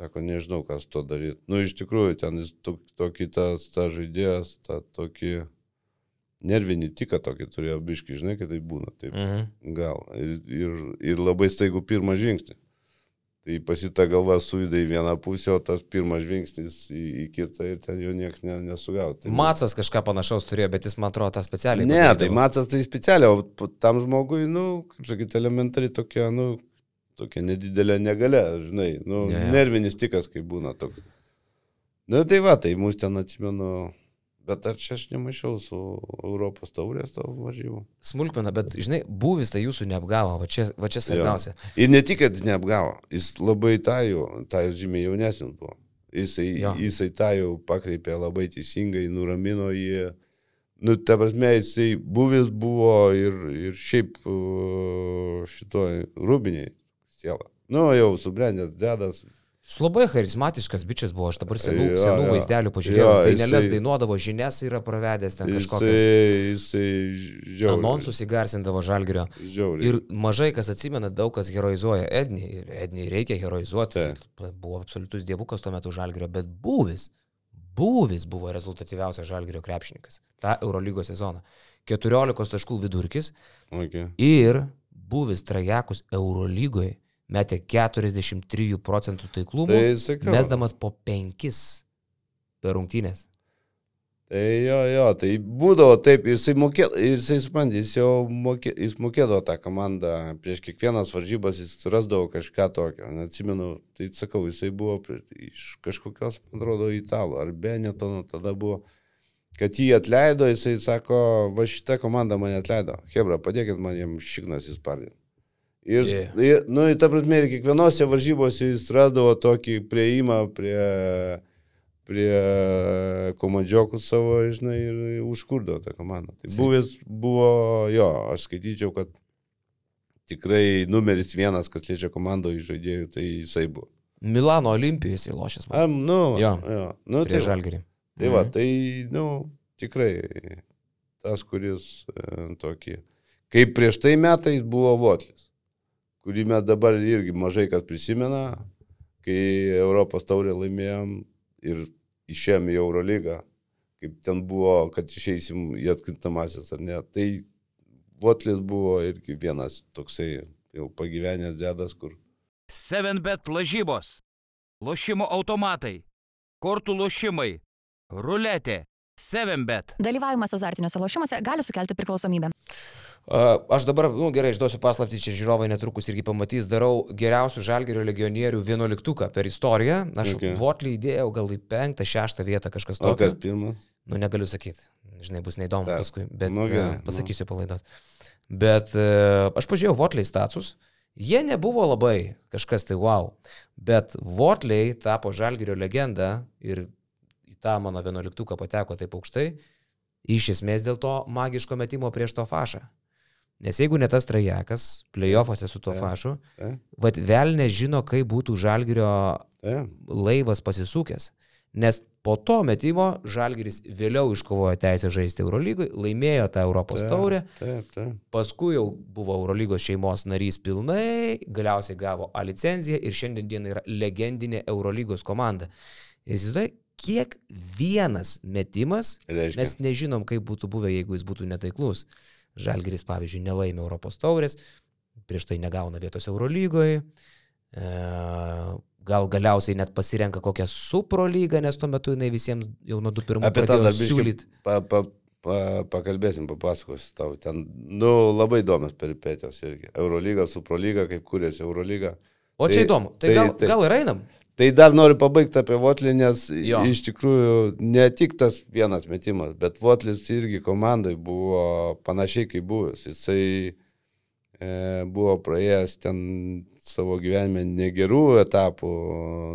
sako, nežinau, kas to daryti. Nu, iš tikrųjų, ten jis tok, tokį tas, tas žaidėjas, tą tokį nervinį tiką tokį turėjo biški, žinai, kad tai būna. Taip, Mhm. gal. Ir, ir, ir labai staigų pirmą žingsnį. Tai pasita galva sujuda į vieną pusę, o tas pirmas žingsnis į, į kitą ir ten jo niekas ne, nesugauti. Macas kažką panašaus turėjo, bet jis, man atrodo, tą specialiai. Ne, tai padarydavo. Macas tai specialiai, o tam žmogui, nu, kaip sakyti, elementari tokia, nu, tokia nedidelė negalė, žinai, nu, Jo, jo. nervinis tikas, kai būna toks. Nu, tai va, tai mus ten atsimenu, bet ar čia aš nemaišiau su Europos taurės tavo varžybų? Smulkmena, bet, žinai, buvis tai jūsų neapgavo, va čia, va čia svarbiausia. Ir ne tik, kad neapgavo, jis labai tą jau, tą jau žymiai jaunesnis buvo. Jisai, Jo. jisai tą jau pakreipė labai teisingai, nuramino jį. Nu, ta prasme, jisai buvęs buvo ir, ir šiaip uh, šitoj rūbiniai siela. Nu, jau subrendęs dedas. Jis labai charizmatiškas bičias buvo, aš dabar senų, Jo, senų jo. vaizdelių pažiūrėjau, Jo, dainelės jisai- dainuodavo, žinias yra pravedęs ten kažkokias. Jisai, jisai žiauriai. Anonsus įgarsindavo žalgerio. Žiauriai. Ir mažai kas atsimena, daug kas heroizuoja Ednį. Ir Ednį reikia heroizuoti. Taip. Buvo absoliutus dievukas tuo metu žalgerio, bet buvis, buvis buvo rezultatyviausias žalgerio krepšininkas. Ta Eurolygos sezoną. 14 taškų vidurkis Okay. ir buvis trajekus Eurolygoje metė 43 procentų taiklumų, Tai sakiau. mesdamas po 5 per rungtynės. Tai jo, jo, tai būdavo taip, jisai mokėdavo, jisai supranti, jis jau mokė, jis mokėdavo tą komandą, prieš kiekvienas varžybas jis rasdavo kažką tokio, neatsimenu, tai sakau, jisai buvo prie, iš kažkokios, man atrodo, italų, ar Benetono tada buvo, kad jį atleido, jisai sako, va šitą komandą mane atleido, Hebra, padėkit man jam šiknas įspardinti. Ir, Yeah. ir, nu, tą prasme, ir kiekvienose varžybose jis rasdavo tokį prieimą prie, prie komandžiokų savo, žinai, ir užkurdavo tą komandą. Tai buvęs buvo, jo, aš skaityčiau, kad tikrai numeris vienas, kas liečia komandoje žaidėjų, tai jisai buvo. Milano Olimpijoje jisai lošęs. Ar, nu, Jo. jo, nu, tai, va, žalgerį. tai va, Mhm. tai, nu, tikrai tas, kuris e, tokį, kaip prieš tai metais buvo Votlis, kurį mes dabar irgi mažai kas prisimena, kai Europos taurę laimėjom ir išėjom į Eurolygą, kaip ten buvo, kad išeisim į atkrintamasis ar ne. Tai Votlis buvo irgi vienas toksai jau pagyvenęs dėdas, kur 7bet lažybos, lošimo automatai, kortų lošimai, ruletė, 7bet. Dalyvavimas azartiniuose lošimuose gali sukelti priklausomybę. A, Aš dabar, na nu, gerai, išduosiu paslaptį, čia žiūrovai netrukus irgi pamatys, darau geriausių žalgerio legionierių vienuoliktuką per istoriją. Aš Okay. votlį įdėjau gal į penktą, šeštą vietą kažkas O tokio. kas pirmas? Nu, negaliu sakyti. Žinai, bus neįdomu Taip. paskui, bet Nu, nu, gerai, pasakysiu nu. palaidos. Bet e, aš pažiūrėjau Votliai status. Jie nebuvo labai kažkas tai wow. Bet Votliai tapo žalgerio legenda ir tą mano vienuoliktuką pateko taip aukštai. Iš esmės dėl to magiško metimo prieš to fašą. Nes jeigu ne tas trajekas, playoffuose su to Taip. fašu, vad vėl nežino, kaip būtų žalgerio laivas pasisukęs. Nes po to metimo Žalgiris vėliau iškovojo teisę žaisti Eurolygui, laimėjo tą Europos Taip, taurę, Taip, taip. paskui jau buvo Eurolygos šeimos narys pilnai, galiausiai gavo A licenciją ir šiandien yra legendinė Eurolygos komanda. Įsivaizduoju, kiek vienas metimas, Reiškia. mes nežinom, kaip būtų buvę, jeigu jis būtų netaiklus. Žalgiris, pavyzdžiui, nelaimė Europos taurės, prieš tai negauna vietos Eurolygoje, e, gal galiausiai net pasirenka kokią supro lygą, nes tuo metu jinai visiems jau nuo 2-1 Apie tą dar biškį siūlyti. pa, pa, pa, pakalbėsim, papasakosiu tau. Ten, nu, labai įdomios peripetijos irgi. Eurolyga, Suprolyga, kaip kūrėsi Eurolyga. O čia Tai- įdomu, tai, tai- gal, tai- gal ir einam? Tai dar noriu pabaigti apie Votlį, nes Jo. iš tikrųjų ne tik tas vienas metimas, bet Votlis irgi komandai buvo panašiai kaip buvęs. Jisai e, buvo praėjęs ten savo gyvenime negerų etapų,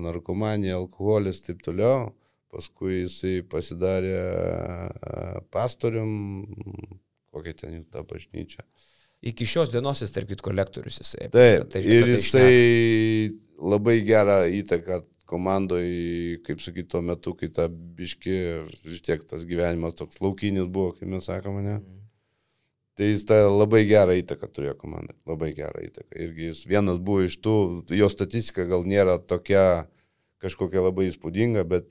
narkomanija, alkoholis ir taip toliau. Paskui jisai pasidarė e, pastorium, kokia ten jų ta bažnyčia. Iki šios dienos jis, tarp kitko, lektorius jisai. Taip, Tai- ir tai jisai labai gerą įtaką komandoj, kaip sakyti, tuo metu, kai ta biški, vis tiek tas gyvenimas toks laukinis buvo, kaip mes sakome, ne? šneka. Tai jis tą labai gerą įtaką turėjo komandai, labai gerą įtaką. Irgi jis vienas buvo iš tų, jo statistika gal nėra tokia kažkokia labai įspūdinga, bet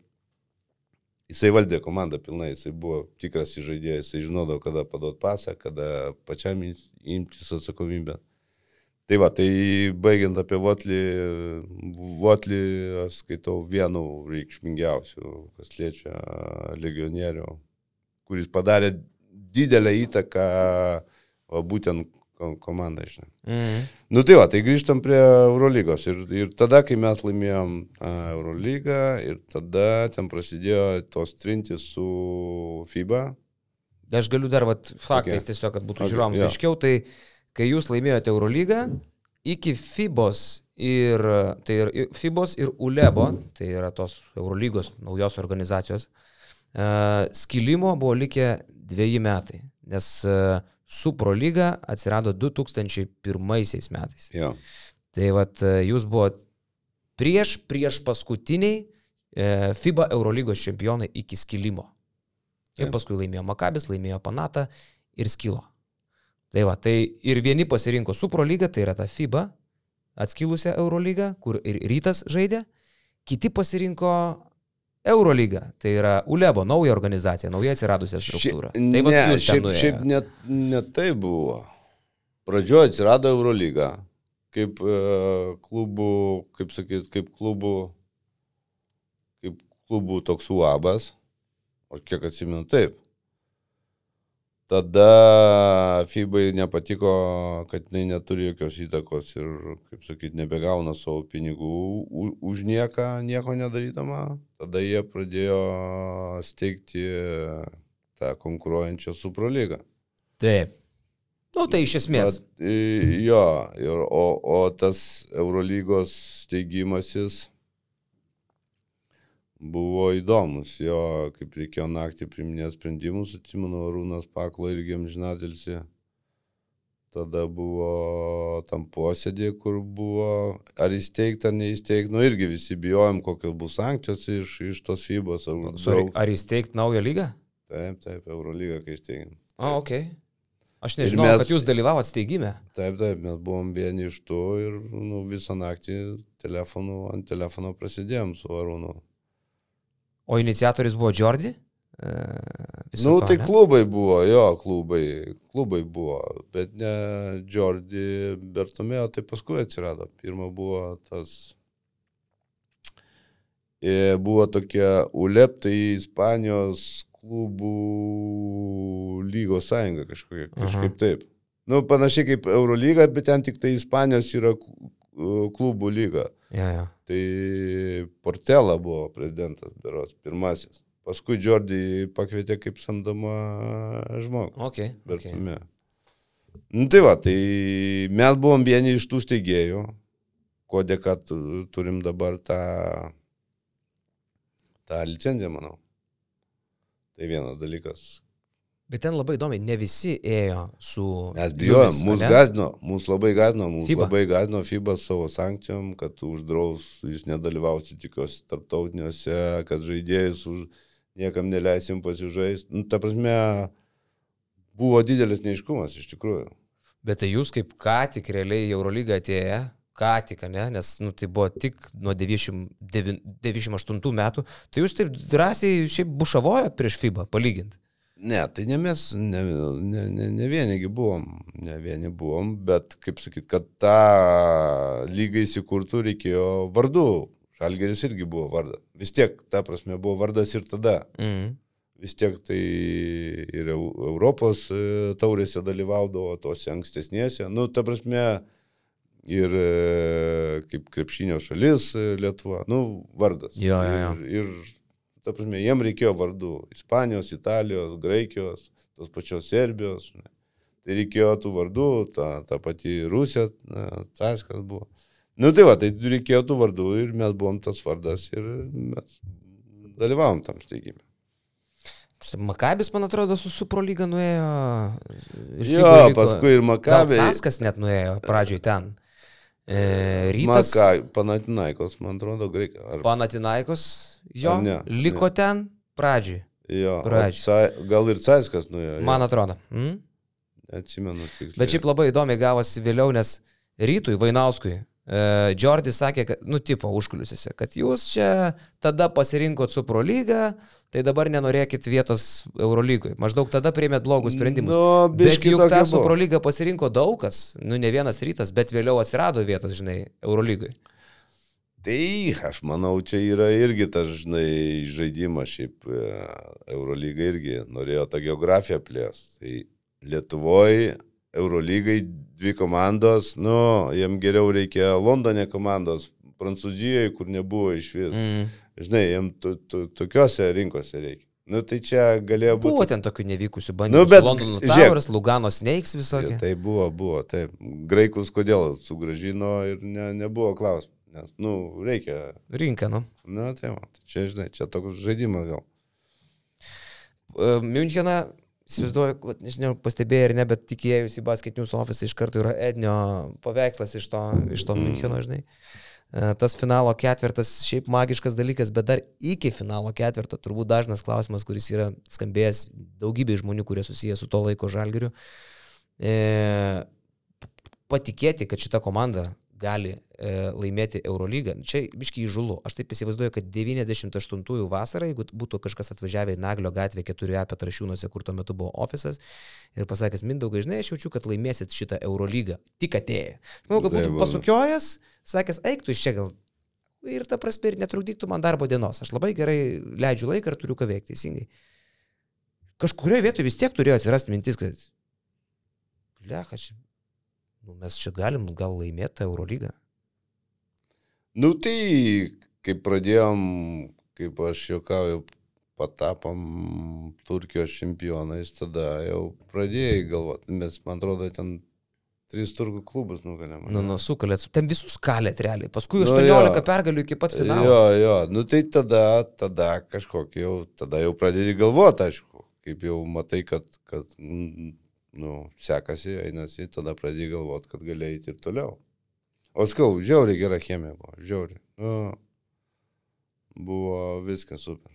jisai valdė komandą pilnai, jisai buvo tikras žaidėjas, jisai žinodavo, kada paduot pasą, kada pačiam im- imtis atsakomybę. Tai va, tai baigiant apie Votlį, Votlį aš skaitau vienu reikšmingiausių, kas liečia legionierių, kuris padarė didelę įtaką va, būtent ko- komandai, žinai. Mhm. Nu tai va, tai grįžtam prie Eurolygos. Ir, ir tada, kai mes laimėjom Eurolygą, ir tada ten prasidėjo tos trintis su FIBA. Aš galiu dar, vat, faktais Okay. tiesiog, kad būtų Okay, žiūrovams aiškiau, tai kai jūs laimėjote Eurolygą, iki FIBOS ir, tai ir FIBOS ir ULEBO, tai yra tos Eurolygos naujos organizacijos, uh, skilimo buvo likę dviejį metai, nes uh, Supro lyga atsirado 2001 metais. Jo. Tai vat e, jūs buvot prieš, prieš paskutiniai e, FIBA Eurolygos čempionai iki skilimo. Ir paskui laimėjo Makabis, laimėjo Panata ir skilo. Tai va, tai ir vieni pasirinko Supro lygą, tai yra ta FIBA, atskilusią Eurolygą, kur ir rytas žaidė, kiti pasirinko Eurolygą, tai yra ULEBO, nauja organizacija, nauja atsiradusią struktūrą. Šia- tai va, ne, šiaip, šiaip net, net tai buvo. Pradžioje atsirado Eurolyga, kaip e, klubų, kaip sakyt, kaip klubų, kaip klubų toks uabas, o kiek atsimenu, taip. Tada FIBA nepatiko, kad jinai neturi jokios įtakos ir, kaip sakyt, nebegauna savo pinigų už nieką, nieko nedarydama. Tada jie pradėjo steigti tą konkuruojančią Suprolygą. Taip. Nu, tai iš esmės. I- jo, ir, o, o tas Eurolygos steigimasis buvo įdomus. Jo, kaip reikėjo naktį priminėti sprendimus, atsimenu, Arūnas Paklo irgi amžinatilsi. Tada buvo tam posėdė, kur buvo ar įsteigta, ar neįsteigta. Nu irgi visi bijojom, kokios bus sankcijos iš, iš tos FIBOS. Ar, Sorry, ar įsteigti naują lygą? Taip, taip, Eurolygą, kai steigėm. O, ok. Aš nežinau, mes... kad jūs dalyvavot steigime. Taip, taip, mes buvom vieni iš tų ir nu, visą naktį telefonu, ant telefono prasidėjom su Arūnu. O iniciatorius buvo Jordi? E, viso Nu, to, tai ne? klubai buvo, jo, klubai, klubai buvo, bet ne Jordi Bertomeo, tai paskui atsirado. Pirma buvo tas, e, buvo tokia ULEP, tai Ispanijos klubų lygos sąjunga kažkokia, Aha. kažkaip taip. Nu, panašiai kaip Eurolyga, bet ten tik tai Ispanijos yra klubų lyga. Ja, ja. Tai Portela buvo prezidentas, beros, pirmasis. Paskui Džordį pakvietė kaip samdama žmogų. Ok. okay. Bertume. Nu, tai va, tai mes buvom vieni iš tų steigėjų, ko dėka tu- turim dabar tą, tą licenciją, manau. Tai vienas dalykas. Bet ten labai įdomi, ne visi ėjo su... Mes bijojom, ane? gazdino, mus labai gazdino, mus FIBA. labai gazdino FIBA savo sankcijom, kad uždraus jūs nedalyvausit tikiuosi tarptautiniuose, kad žaidėjus už niekam neleisim pasižaisti. Nu, ta prasme, buvo didelis neiškumas iš tikrųjų. Bet tai jūs kaip ką tik realiai į Eurolygą atėję, ką tik, ne, nes nu, tai buvo tik nuo 99 98 metų, tai jūs taip drąsiai šiaip bušavojot prieš FIBA, palyginti. Ne, tai ne mes, ne, ne, ne, ne vienigi buvom, ne vieni buvom, bet, kaip sakyt, kad tą lygą įsikurtų reikėjo vardų. Žalgeris irgi buvo vardas. Vis tiek, ta prasme, buvo vardas ir tada. Mm. Vis tiek tai ir Eu- Europos e, taurėse dalyvaudavo, tose ankstesnėse. Nu, ta prasme, ir e, kaip krepšinio šalis e, Lietuva, nu, vardas. Jo, jo, jo. Ir, ir, ta prasme, jiem reikėjo vardų. Ispanijos, Italijos, Graikijos, tos pačios Serbijos. žinai. Tai reikėjo tų vardų, ta, ta pati Rusija, Caskas buvo. Nu tai va, tai reikėjo tų vardų ir mes buvom tas vardas ir mes dalyvavom tam steigime. Makabis, man atrodo, su Supro lyga nuėjo. Jo, paskui ir Gal Makabė. Saskas net nuėjo pradžioj ten. E, rytas. Maka, Panatinaikos, man atrodo, greikia. Ar... Panatinaikos jo Ar ne? liko ten pradžioj, Jo. Ca- gal ir Caiskas nuėjo. jo. man atrodo. Mm? Atsimenu tik. Bet šiaip labai įdomiai gavosi vėliau, nes rytui Vainauskui e, Džordis sakė, kad, nu, tipo, užkuliusiuose, kad jūs čia tada pasirinkot su Pro lygą, tai dabar nenorėkit vietos Eurolygui. Maždaug tada priėmėt blogus sprendimus. Nu, Bet juk tą su buvo. Pro lygą pasirinko daug kas, nu, ne vienas rytas, bet vėliau atsirado vietos, žinai, Eurolygui. Tai aš manau, čia yra irgi tas, žinai, žaidimas, šiaip e, Eurolyga irgi norėjo tą geografiją plės. Tai Lietuvoje Eurolygai dvi komandos, nu, jiem geriau reikia Londone komandos, Prancūzijoje, kur nebuvo iš vis. Mm. Žinai, to, tokiuose rinkose reikia. Nu, tai čia galėjo būti. Buvo ten tokių nevykusių bandymų. Nu, bet Londono. Towers, Lugano Snakes visokie. Tai buvo, buvo, taip. Graikus kodėl sugražino ir ne, nebuvo klausimų. Nes, nu, reikia. Rinka, nu. Na, tai va, tai čia, žinai, čia toks žaidimas gal. E, Müncheną, įsivaizduoju, nežinau, pastebėjai ar ne, bet tikėjus į Basket News office iš karto yra Ednio paveikslas iš to, iš to Müncheno, žinai. E, Tas finalo ketvirtas šiaip magiškas dalykas, bet dar iki finalo ketvirto turbūt dažnas klausimas, kuris yra skambėjęs daugybė žmonių, kurie susiję su to laiko žalgiriu. E, patikėti, kad šita komanda gali e, laimėti Eurolygą, čia biškiai įžulu. Aš taip įsivaizduoju, kad 98-ųjų vasarą, jeigu būtų kažkas atvažiavę į Naglio gatvę 4A Petrašiūnuose, kur tuo metu buvo ofisas, ir pasakęs, Mindaugai, žinai, aš jaučiu, kad laimėsit šitą Eurolygą. Tik atėję. Manau, kad Tai būtų va. pasukiojas, sakęs, eik tu iš čia gal. Ir ta prasme, ir netrukdyktų man darbo dienos. Aš labai gerai leidžiu laiką ir turiu ką veikti, teisingai. Kažkurioje vietoje vis tiek turėjo atsirasti mintis, kad... Lecha, čia... Nu, mes čia galim gal laimėti Eurolygą. Nu, tai, kai pradėjom, kaip aš juokauju, patapom Turkijos čempionais, tada jau pradėjai galvoti, mes, man atrodo, ten tris turkų klubus nugalėm. Nu, nu, sukalėt, ten visus kalėt realiai. Paskui Nu, 18 jo. pergalių iki pat finalo. Jo, jo, nu tai tada, tada kažkokį jau, tada jau pradedi galvoti, aišku, kaip jau matai, kad, kad mm, nu, sekasi, einasi, tada pradedi galvoti, kad gali eiti ir toliau. O skau, žiauriai gera chemija buvo, žiauriai. Nu, buvo viskas super.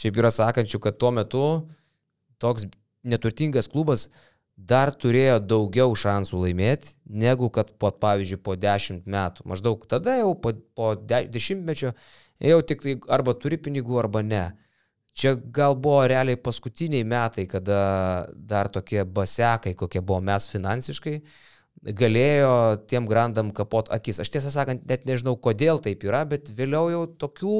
Šiaip yra sakančių, kad tuo metu toks neturtingas klubas dar turėjo daugiau šansų laimėti, negu kad po, pavyzdžiui, po 10 metų. Maždaug tada jau po, po de, dešimtmečio jau tik tai arba turi pinigų, arba ne. Čia gal buvo realiai paskutiniai metai, kada dar tokie basekai, kokie buvo mes finansiškai, galėjo tiem grandam kapot akis. Aš tiesą sakant, net nežinau, kodėl taip yra, bet vėliau jau tokių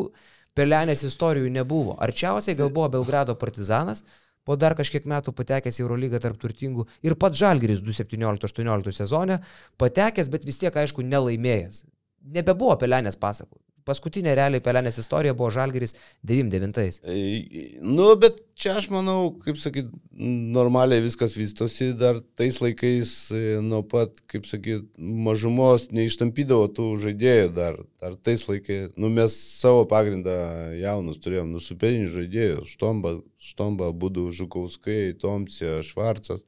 pelenės istorijų nebuvo. Arčiausiai gal buvo Belgrado partizanas, po dar kažkiek metų patekęs į Eurolygą tarp turtingų ir pats Žalgiris 2017-2018 sezone patekęs, bet vis tiek, aišku, nelaimėjęs. Nebebuvo pelenės pasakų. Paskutinė realiai pelenės istorija buvo Žalgiris 99. E, Nu, bet čia aš manau, kaip sakyt, normaliai viskas vystosi, dar tais laikais e, nuo pat, kaip sakyt, mažumos neištampydavo tų žaidėjų dar, dar tais laikais, nu mes savo pagrindą jaunus turėjom, nu superinių žaidėjų, Štomba, Štomba, Būdų, Žukauskai, Tomcija, Švarcas,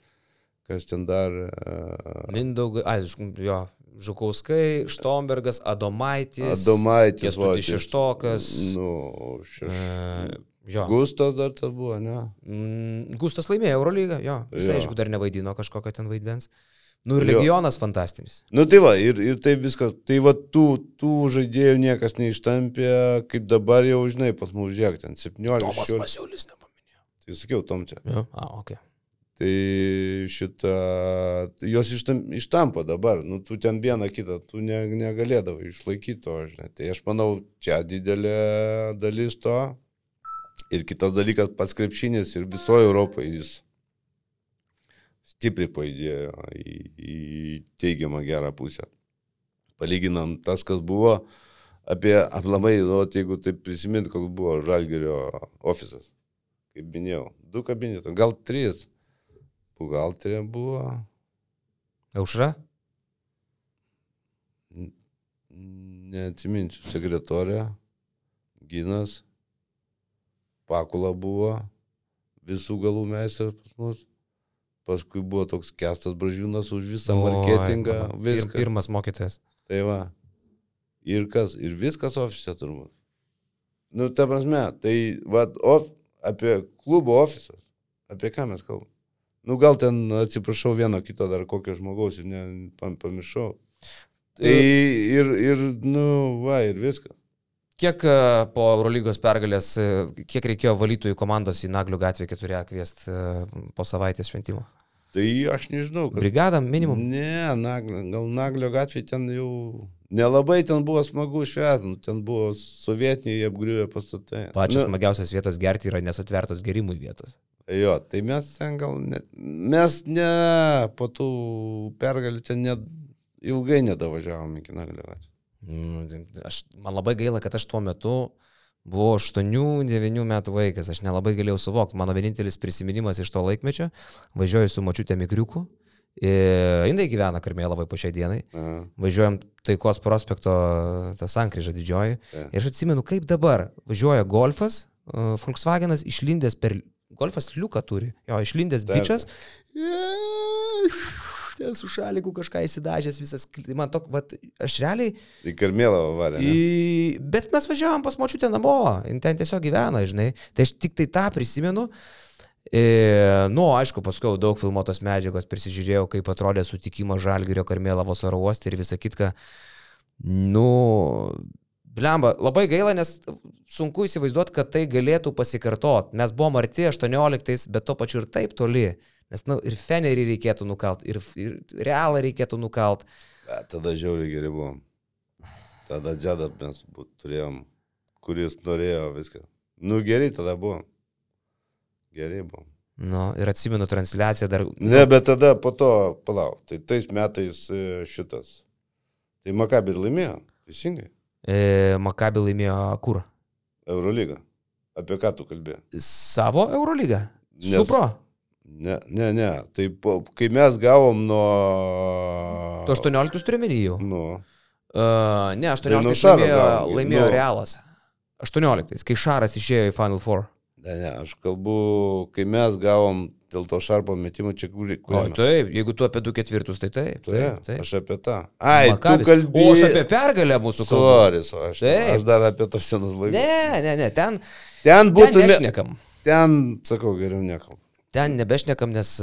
kas ten dar. e, Mindaugai, aišku, jo, Žukauskai, Štombergas, Adomaitis. Adomaitis, Kęstutis va, Šeštokas. Nu, šeš... E, jo. Gustas dar tas buvo, ne? Mm, Gustas laimėjo Eurolygą, jo. Jis, Jo. aišku, dar nevaidino kažkokio ten vaidmens. Nu ir Jo. legionas fantastinis. Nu tai va, ir, ir taip viskas. Tai va, tų, tų žaidėjų niekas neištampė, kaip dabar jau, žinai, pas mus žiūrėk, ten 17. 16. Masiulis nepaminėjo. Tai sakiau, Tomčia. Jo, a, ok. Tai šitą, jos ištam, ištampo dabar, nu tu ten vieną kitą, tu ne, negalėdavai išlaikyti to, žinai. Tai aš manau, čia didelė dalis to. Ir kitas dalykas, pats krepšinis ir visoje Europoje jis stipriai pajudėjo į, į teigiamą gerą pusę. Palyginam tas, kas buvo apie aplamai, nu, jeigu taip prisimint, koks buvo Žalgerio ofisas. Kaip minėjau, du kabinetai, gal trys. Buhalterė buvo. Aušra? Neatsiminsiu, sekretorė, Ginas, Pakula buvo, visų galų meistras pas mus. Paskui buvo toks kestas bražiūnas už visą marketingą, pir, viską. pirmas mokytojas. Tai va. Ir kas, ir viskas ofise turbūt. Nu, ta prasme, tai va, of, apie klubo ofisas, apie ką mes kalbame. Nu, gal ten, atsiprašau, vieno kito dar kokio žmogaus ir ne, pam- pamiršau. Tai ir, ir, nu, va, ir viskas. Kiek e, po Eurolygos pergalės, e, kiek reikėjo valytojų komandos į Naglių gatvę 4 kviesti po savaitės šventimo? Tai aš nežinau, kad... Brigadą minimum? Ne, naglio, gal Naglio gatvė ten jau nelabai ten buvo smagu švęsti, nu, ten buvo sovietiniai apgriuvę pastatai. Pačios Nu, smagiausios vietos gerti yra nesutvertos gerimui vietos. Jo, tai mes ten gal ne, mes ne po tų pergalių ten net ilgai nedavažiavom iki Naglio gatvės. Mm, Aš, man labai gaila, kad aš tuo metu buvau 8-9 metų vaikas, aš nelabai galėjau suvokti. Mano vienintelis prisiminimas iš to laikmečio, važiuoju su mačiutė Mikriuku, jinai gyvena Karmėlavai po šiai dienai, Aha. važiuojam Taikos prospekto, tą sankryžą didžioji. Ja. Ir aš atsimenu, kaip dabar važiuoja golfas, uh, Volkswagenas išlindęs per... Golfas liuką turi, jo, išlindęs Taip. bičias. Su šaliku kažką įsidažęs visas. kli- Man tok, vat, aš realiai Į Karmėlavą varė. Į... Bet mes važiavom pas močiutę namo, ten tiesiog gyvena, žinai. Tai aš tik tai tą prisimenu. E, nu, aišku, paskui daug filmuotos medžiagos prisižiūrėjau, kaip atrodė sutikimas Žalgirio Karmėlavos oro uoste ir visą kitką. Nu, blemba, labai gaila, nes sunku įsivaizduoti, kad tai galėtų pasikartot. Mes buvom arti 18, bet to pačiu ir taip toli. Nes, nu, ir Fenerį reikėtų nukalt, ir, ir Realą reikėtų nukalt. Bet tada žiauriai geri buvom. Tada džedą mes turėjom, kuris norėjo viską. Nu gerai tada buvom. Gerai buvom. Nu, ir atsimenu transliaciją dar. Ne, bet tada po to, palauk, tai tais metais e, šitas. Tai Makabir laimėjo, teisingai, E, Makabi laimėjo kur? Eurolygą. Apie ką tu kalbėjai? Savo Eurolygą. Nes- Supro. Ne, ne, ne. Tai po, kai mes gavom nuo... Tu 18 turi menį jau. Nu, Uh, ne, 18 nuo Šaro laimėjo, gavom, laimėjo nu. Realas. 18, kai Šaras išėjo į Final Four. ne, ne, aš kalbu, kai mes gavom dėl to šarpo metimo čia kurį. O taip, jeigu tu apie 2 ketvirtus, tai taip. Tai, Taip, taip. aš apie tą. Ai, Makabis. tu kalbi. O aš apie pergalę mūsų kalbu. Sorry, so, aš, Taip. aš dar apie tos senus laikus. Ne, ne, ne, ten, Ten ten būtų. Ne, nešnekam. ten, sakau, geriau nekalbu. Ten nebešnekam, nes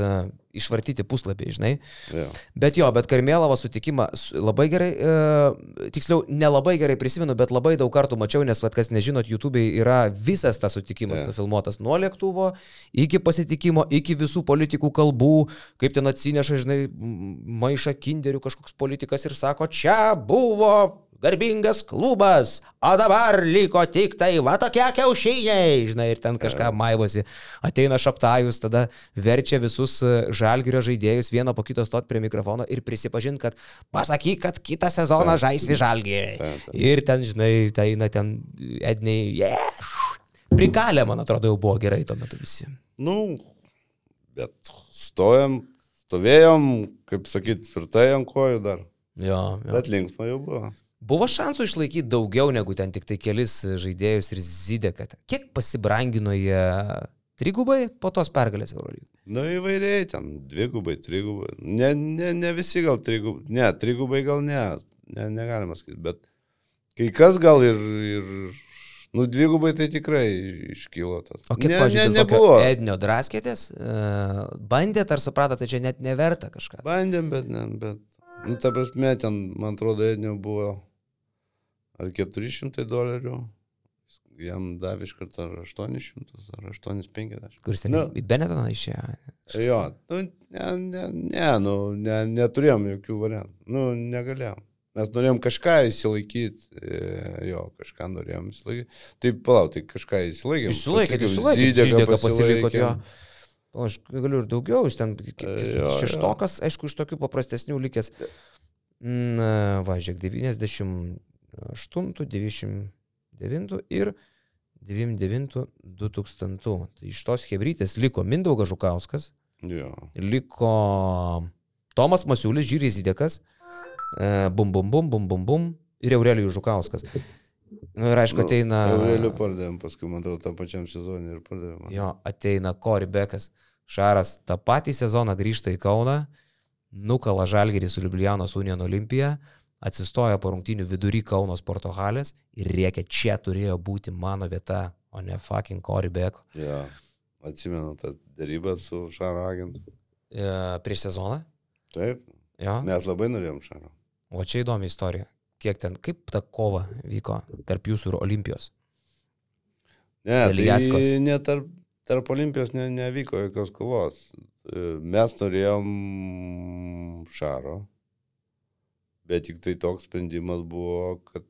išvartyti puslapiai, žinai. Jo. Bet jo, bet Karmėlavo sutikimą labai gerai, e, tiksliau, nelabai gerai prisimenu, bet labai daug kartų mačiau, nes, vad, kas nežinot, YouTube yra visas tas sutikimas Jo. nufilmuotas nuo lėktuvo iki pasitikimo, iki visų politikų kalbų, kaip ten atsineša, žinai, maišą kinderių kažkoks politikas ir sako, čia buvo garbingas klubas, o dabar liko tik tai va tokie kiaušiniai, žinai, ir ten kažką maivosi. Ateina šaptajus, tada verčia visus e, žalgerio žaidėjus vieną po kito stot prie mikrofono ir prisipažinti, kad pasakyk, kad kitą sezoną žaisi taip. Ir ten, žinai, tai eina ten Edniai, yeah. prikalė, man atrodo, jau buvo gerai tuo metu visi. Nu, bet stojam, stovėjom, kaip sakyt, tvirtai ant kojų dar. Jo, jo. Bet linksma jau buvo. Buvo šansų išlaikyti daugiau negu ten tik tai kelis žaidėjus ir Zideką. Kiek pasibrangino jie trigubai po tos pergalės Eurolygoje? Nu įvairiai, ten dvigubai, trigubai. Ne, ne, ne visi gal trigubai, ne, trigubai gal ne, ne negalima sakyti, bet kai kas gal ir, ir nu dvigubai tai tikrai iškilo tas. O kiek, ne, pažiūrėjau, ne, nebuvo. Ednio draskėtės, uh, bandėt ar supratote, čia net neverta kažką? Bandėm, bet ne, bet, nu ta prasme, ten, man atrodo, Ednio buvo ar 400 dolerių, jam davė iš karto ar 800, ar 850. Kuris ten Nu. į Benetoną išėjo? Jo, nu, ne, ne, ne, nu, ne, neturėjom jokių variantų. Nu, negalėjom. Mes norėjom kažką įsilaikyti, e, jo, kažką norėjom įsilaikyti. Tai palauk, tai kažką įsilaikėm. Išsilaikėt, išsilaikėt, Zydeką pasilikot jo. O Aš galiu ir daugiau, jis ten E, jo, šeštokas, aišku, iš tokių paprastesnių likęs. Na, va, žiūrėk, 98, 99 ir 99 2000. Tai iš tos hebrytės liko Mindaugas Žukauskas, Jo. liko Tomas Masiulis, Žyris Zidekas, e, bum bum bum bum bum bum ir Aurelijus Žukauskas. Nu, ir aišku, ateina... Aurelių pardavėm, paskui, man atrodo, tą pačiam sezonį ir pardavėm. Jo, ateina Kori Bekas. Šaras tą patį sezoną grįžta į Kauną, nukala Žalgerį su Liublianos Union Olimpija, atsistoja po rungtinių vidury Kauno sporto halės ir rėkia, čia turėjo būti mano vieta, o ne fucking Kori Beko. Jo. Atsimenu tą darybą su Šaro agentu. E, prieš sezoną? Taip, Jo. mes labai norėjom Šaro. O čia įdomi istorija. Kiek ten, kaip ta kova vyko tarp jūsų ir Olimpijos? Ne, Dėl Jackos. tai ne tarp, tarp Olimpijos ne, nevyko jokios kovos. E, Mes norėjom Šaro, bet tik tai toks sprendimas buvo, kad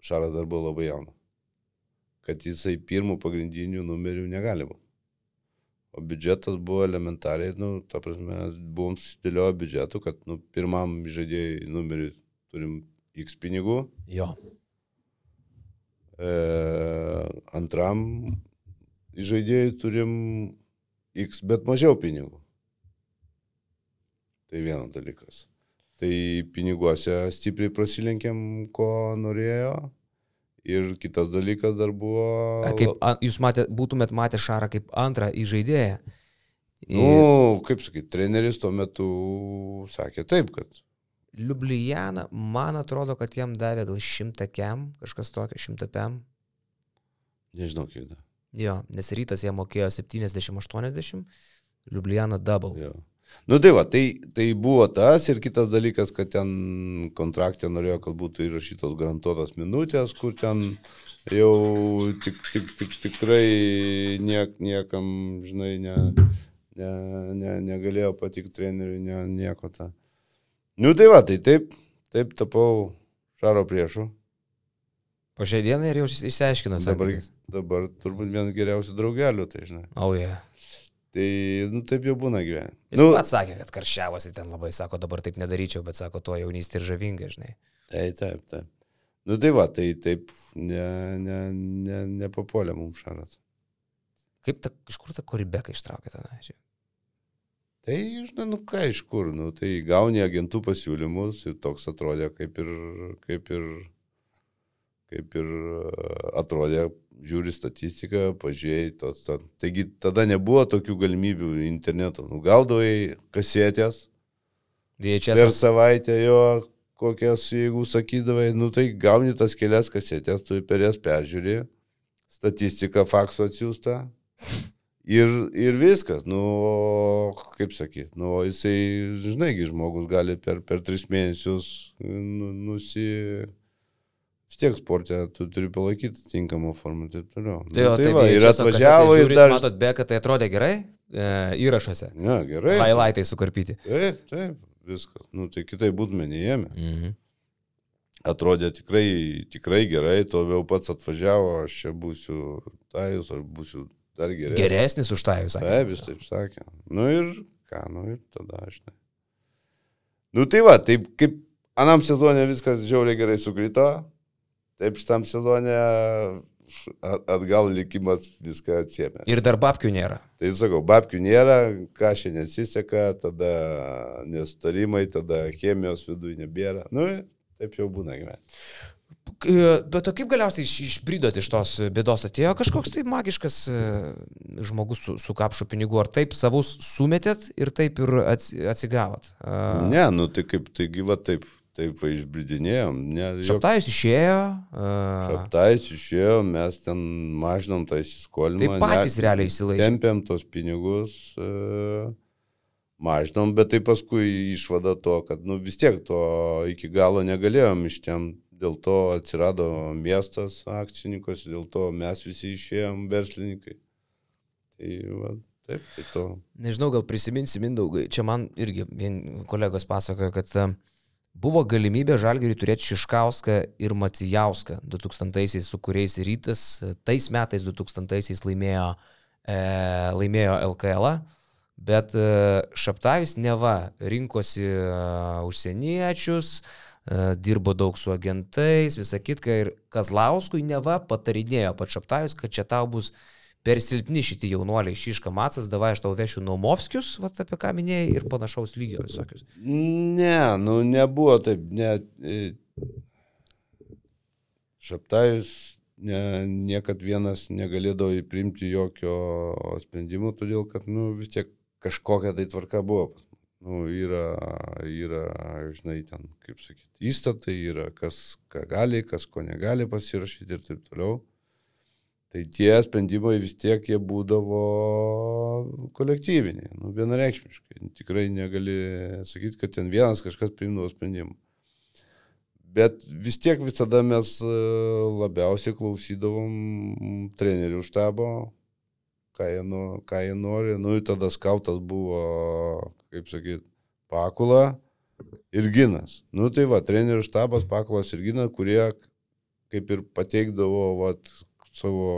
Šaras dar buvo labai jaunas. Kad jisai pirmų pagrindinių numerių negali būti. O biudžetas buvo elementariai, nu, ta prasme, buvom susidėlioję biudžetų, kad, nu, pirmam žaidėjai numeriui turim X pinigų, Jo. E, antram žaidėjui turim X, bet mažiau pinigų. Tai vienas dalykas. Tai piniguose stipriai prasilenkėm, ko norėjo. Ir kitas dalykas dar buvo... Kaip jūs matė, būtumėt matę Šarą kaip antrą įžaidėją. Nu, kaip sakyti, treneris tuo metu sakė taip, kad Liublijana, man atrodo, kad jam davė gal šimtą kem, kažkas tokio, šimtą pem. nežinau kiek. da. Jo, nes rytas jam mokėjo 70-80, Liublijana double. Jo. Nu tai va, tai, tai buvo tas ir kitas dalykas, kad ten kontraktė norėjo, kad būtų įrašytos garantuotos minutės, kur ten jau tik, tik, tik, tikrai niek, niekam, žinai, ne, ne, ne, negalėjo patikti treneriui, ne, nieko tą. Nu tai va, tai taip, taip tapau Šaro priešu. Po šiai dienai ir jau išsiaiškino Dabar, dabar turbūt vienas geriausių draugelių, tai žinai. O, oh, yeah. Tai, nu taip jau būna gyvenime. Jis Nu, pats sakė, kad karščiavosi ten labai, sako, dabar taip nedaryčiau, bet sako, tuo jaunystė ir žavinga, žinai. Taip, taip, taip. Nu tai va, tai taip ne, ne, ne, nepapuolė mums šaras. Kaip ta, iš kur ta koribeka ištraukė tada? Čia- Tai, žinai, nu ką iš kur, nu tai gauni agentų pasiūlymus ir toks atrodė kaip ir, kaip ir, kaip ir atrodė, žiūri statistiką, pažiūrėjai, tos, ta, taigi tada nebuvo tokių galimybių interneto, nu gaudavai kasetės, per VHS. savaitę jo kokias, jeigu sakydavai, nu tai gauni tas kelias kasetės, tu per jas peržiūri, statistika fakso atsiųsta ir, ir viskas. Nu, kaip sakyt, nu, jisai, žinaigi, žmogus gali per, per tris mėnesius nu, nusi... Vis tiek sportė, tu turi palaikyti tinkamą formą ir taip toliau. Tai, jo, nu, tai va, ir atvažiavo ir dar... Matot, beką, tai atrodė gerai e, įrašuose. Ne, gerai. Highlightai sukarpyti. Taip, taip, viskas. Nu, tai kitai būtume neėmę. Mhm. atrodė tikrai, tikrai gerai, to vėl pats atvažiavo, aš čia būsiu tajus, aš būsiu dar geresnis. Geresnis už tą visą. Taip, jis taip sakė. Nu ir ką, nu ir tada aš ne. Nu tai va, taip kaip anam sezonė viskas žiauriai gerai sukrito, taip šitam sezonė at- atgal likimas viską atsiemė. Ir dar babkių nėra. Tai sakau, babkių nėra, kažkai nesiseka, tada nesutarimai, tada chemijos viduje nebėra. Nu, taip jau būna gyvenime. K- Bet o kaip galiausiai iš- išbridot iš tos bėdos? Atėjo kažkoks tai magiškas e, žmogus su, su kapšu pinigų, ar taip savus sumetėt ir taip ir atsi- atsigavot? Ne, nu tai kaip, taigi va taip, taip va išbridinėjom. Ne, jok- Šaptajus išėjo. a, Šaptais išėjo, mes ten mažinom tą įsiskolimą. Tai patys ne- realiai išsilaikė. Tempiam tos pinigus, e, mažinom, bet tai paskui išvada to, kad nu, vis tiek to iki galo negalėjom ištiem. Dėl to atsirado miestas akcininkas, dėl to mes visi išėjom verslininkai. Tai va, taip, tai to. Nežinau, gal prisiminsi, Mindaugai, čia man irgi kolegos pasakojo, kad e, buvo galimybė Žalgiriui turėti Šiškauską ir Macijauską 2000-aisiais, su kuriais rytas tais metais 2000-aisiais laimėjo, e, laimėjo LKL, bet e, Šaptajus neva rinkosi e, užsieniečius, e, dirbo daug su agentais, visą kitką ir Kazlauskui neva patarinėjo pat Šaptajus, kad čia tau bus per silpni šitie jaunuoliai, Šiška Macas, davai aš tau vešiu Naumovskius, va apie ką minėjai, ir panašaus lygio visokius. Ne, nu nebuvo taip, ne. e, Šaptajus ne, niekad vienas negalėdavo įprimti jokio sprendimo, todėl kad, nu, vis tiek kažkokia tai tvarka buvo. Nu, yra, yra, žinai, ten, kaip sakyti, įstatai, yra kas ką gali, kas ko negali pasirašyti ir taip toliau. Tai tie sprendimai vis tiek jie būdavo kolektyviniai, nu, vienareikšmiškai. Tikrai negali sakyti, kad ten vienas kažkas priimdavo sprendimą. Bet vis tiek visada mes e, labiausiai klausydavom trenerių štabo, ką jie, nu, ką jie nori. Nu tada skautas buvo, kaip sakyt, Pakula ir Ginas. Nu tai va, trenerių štabas, Pakulas ir Ginas, kurie kaip ir pateikdavo vat, savo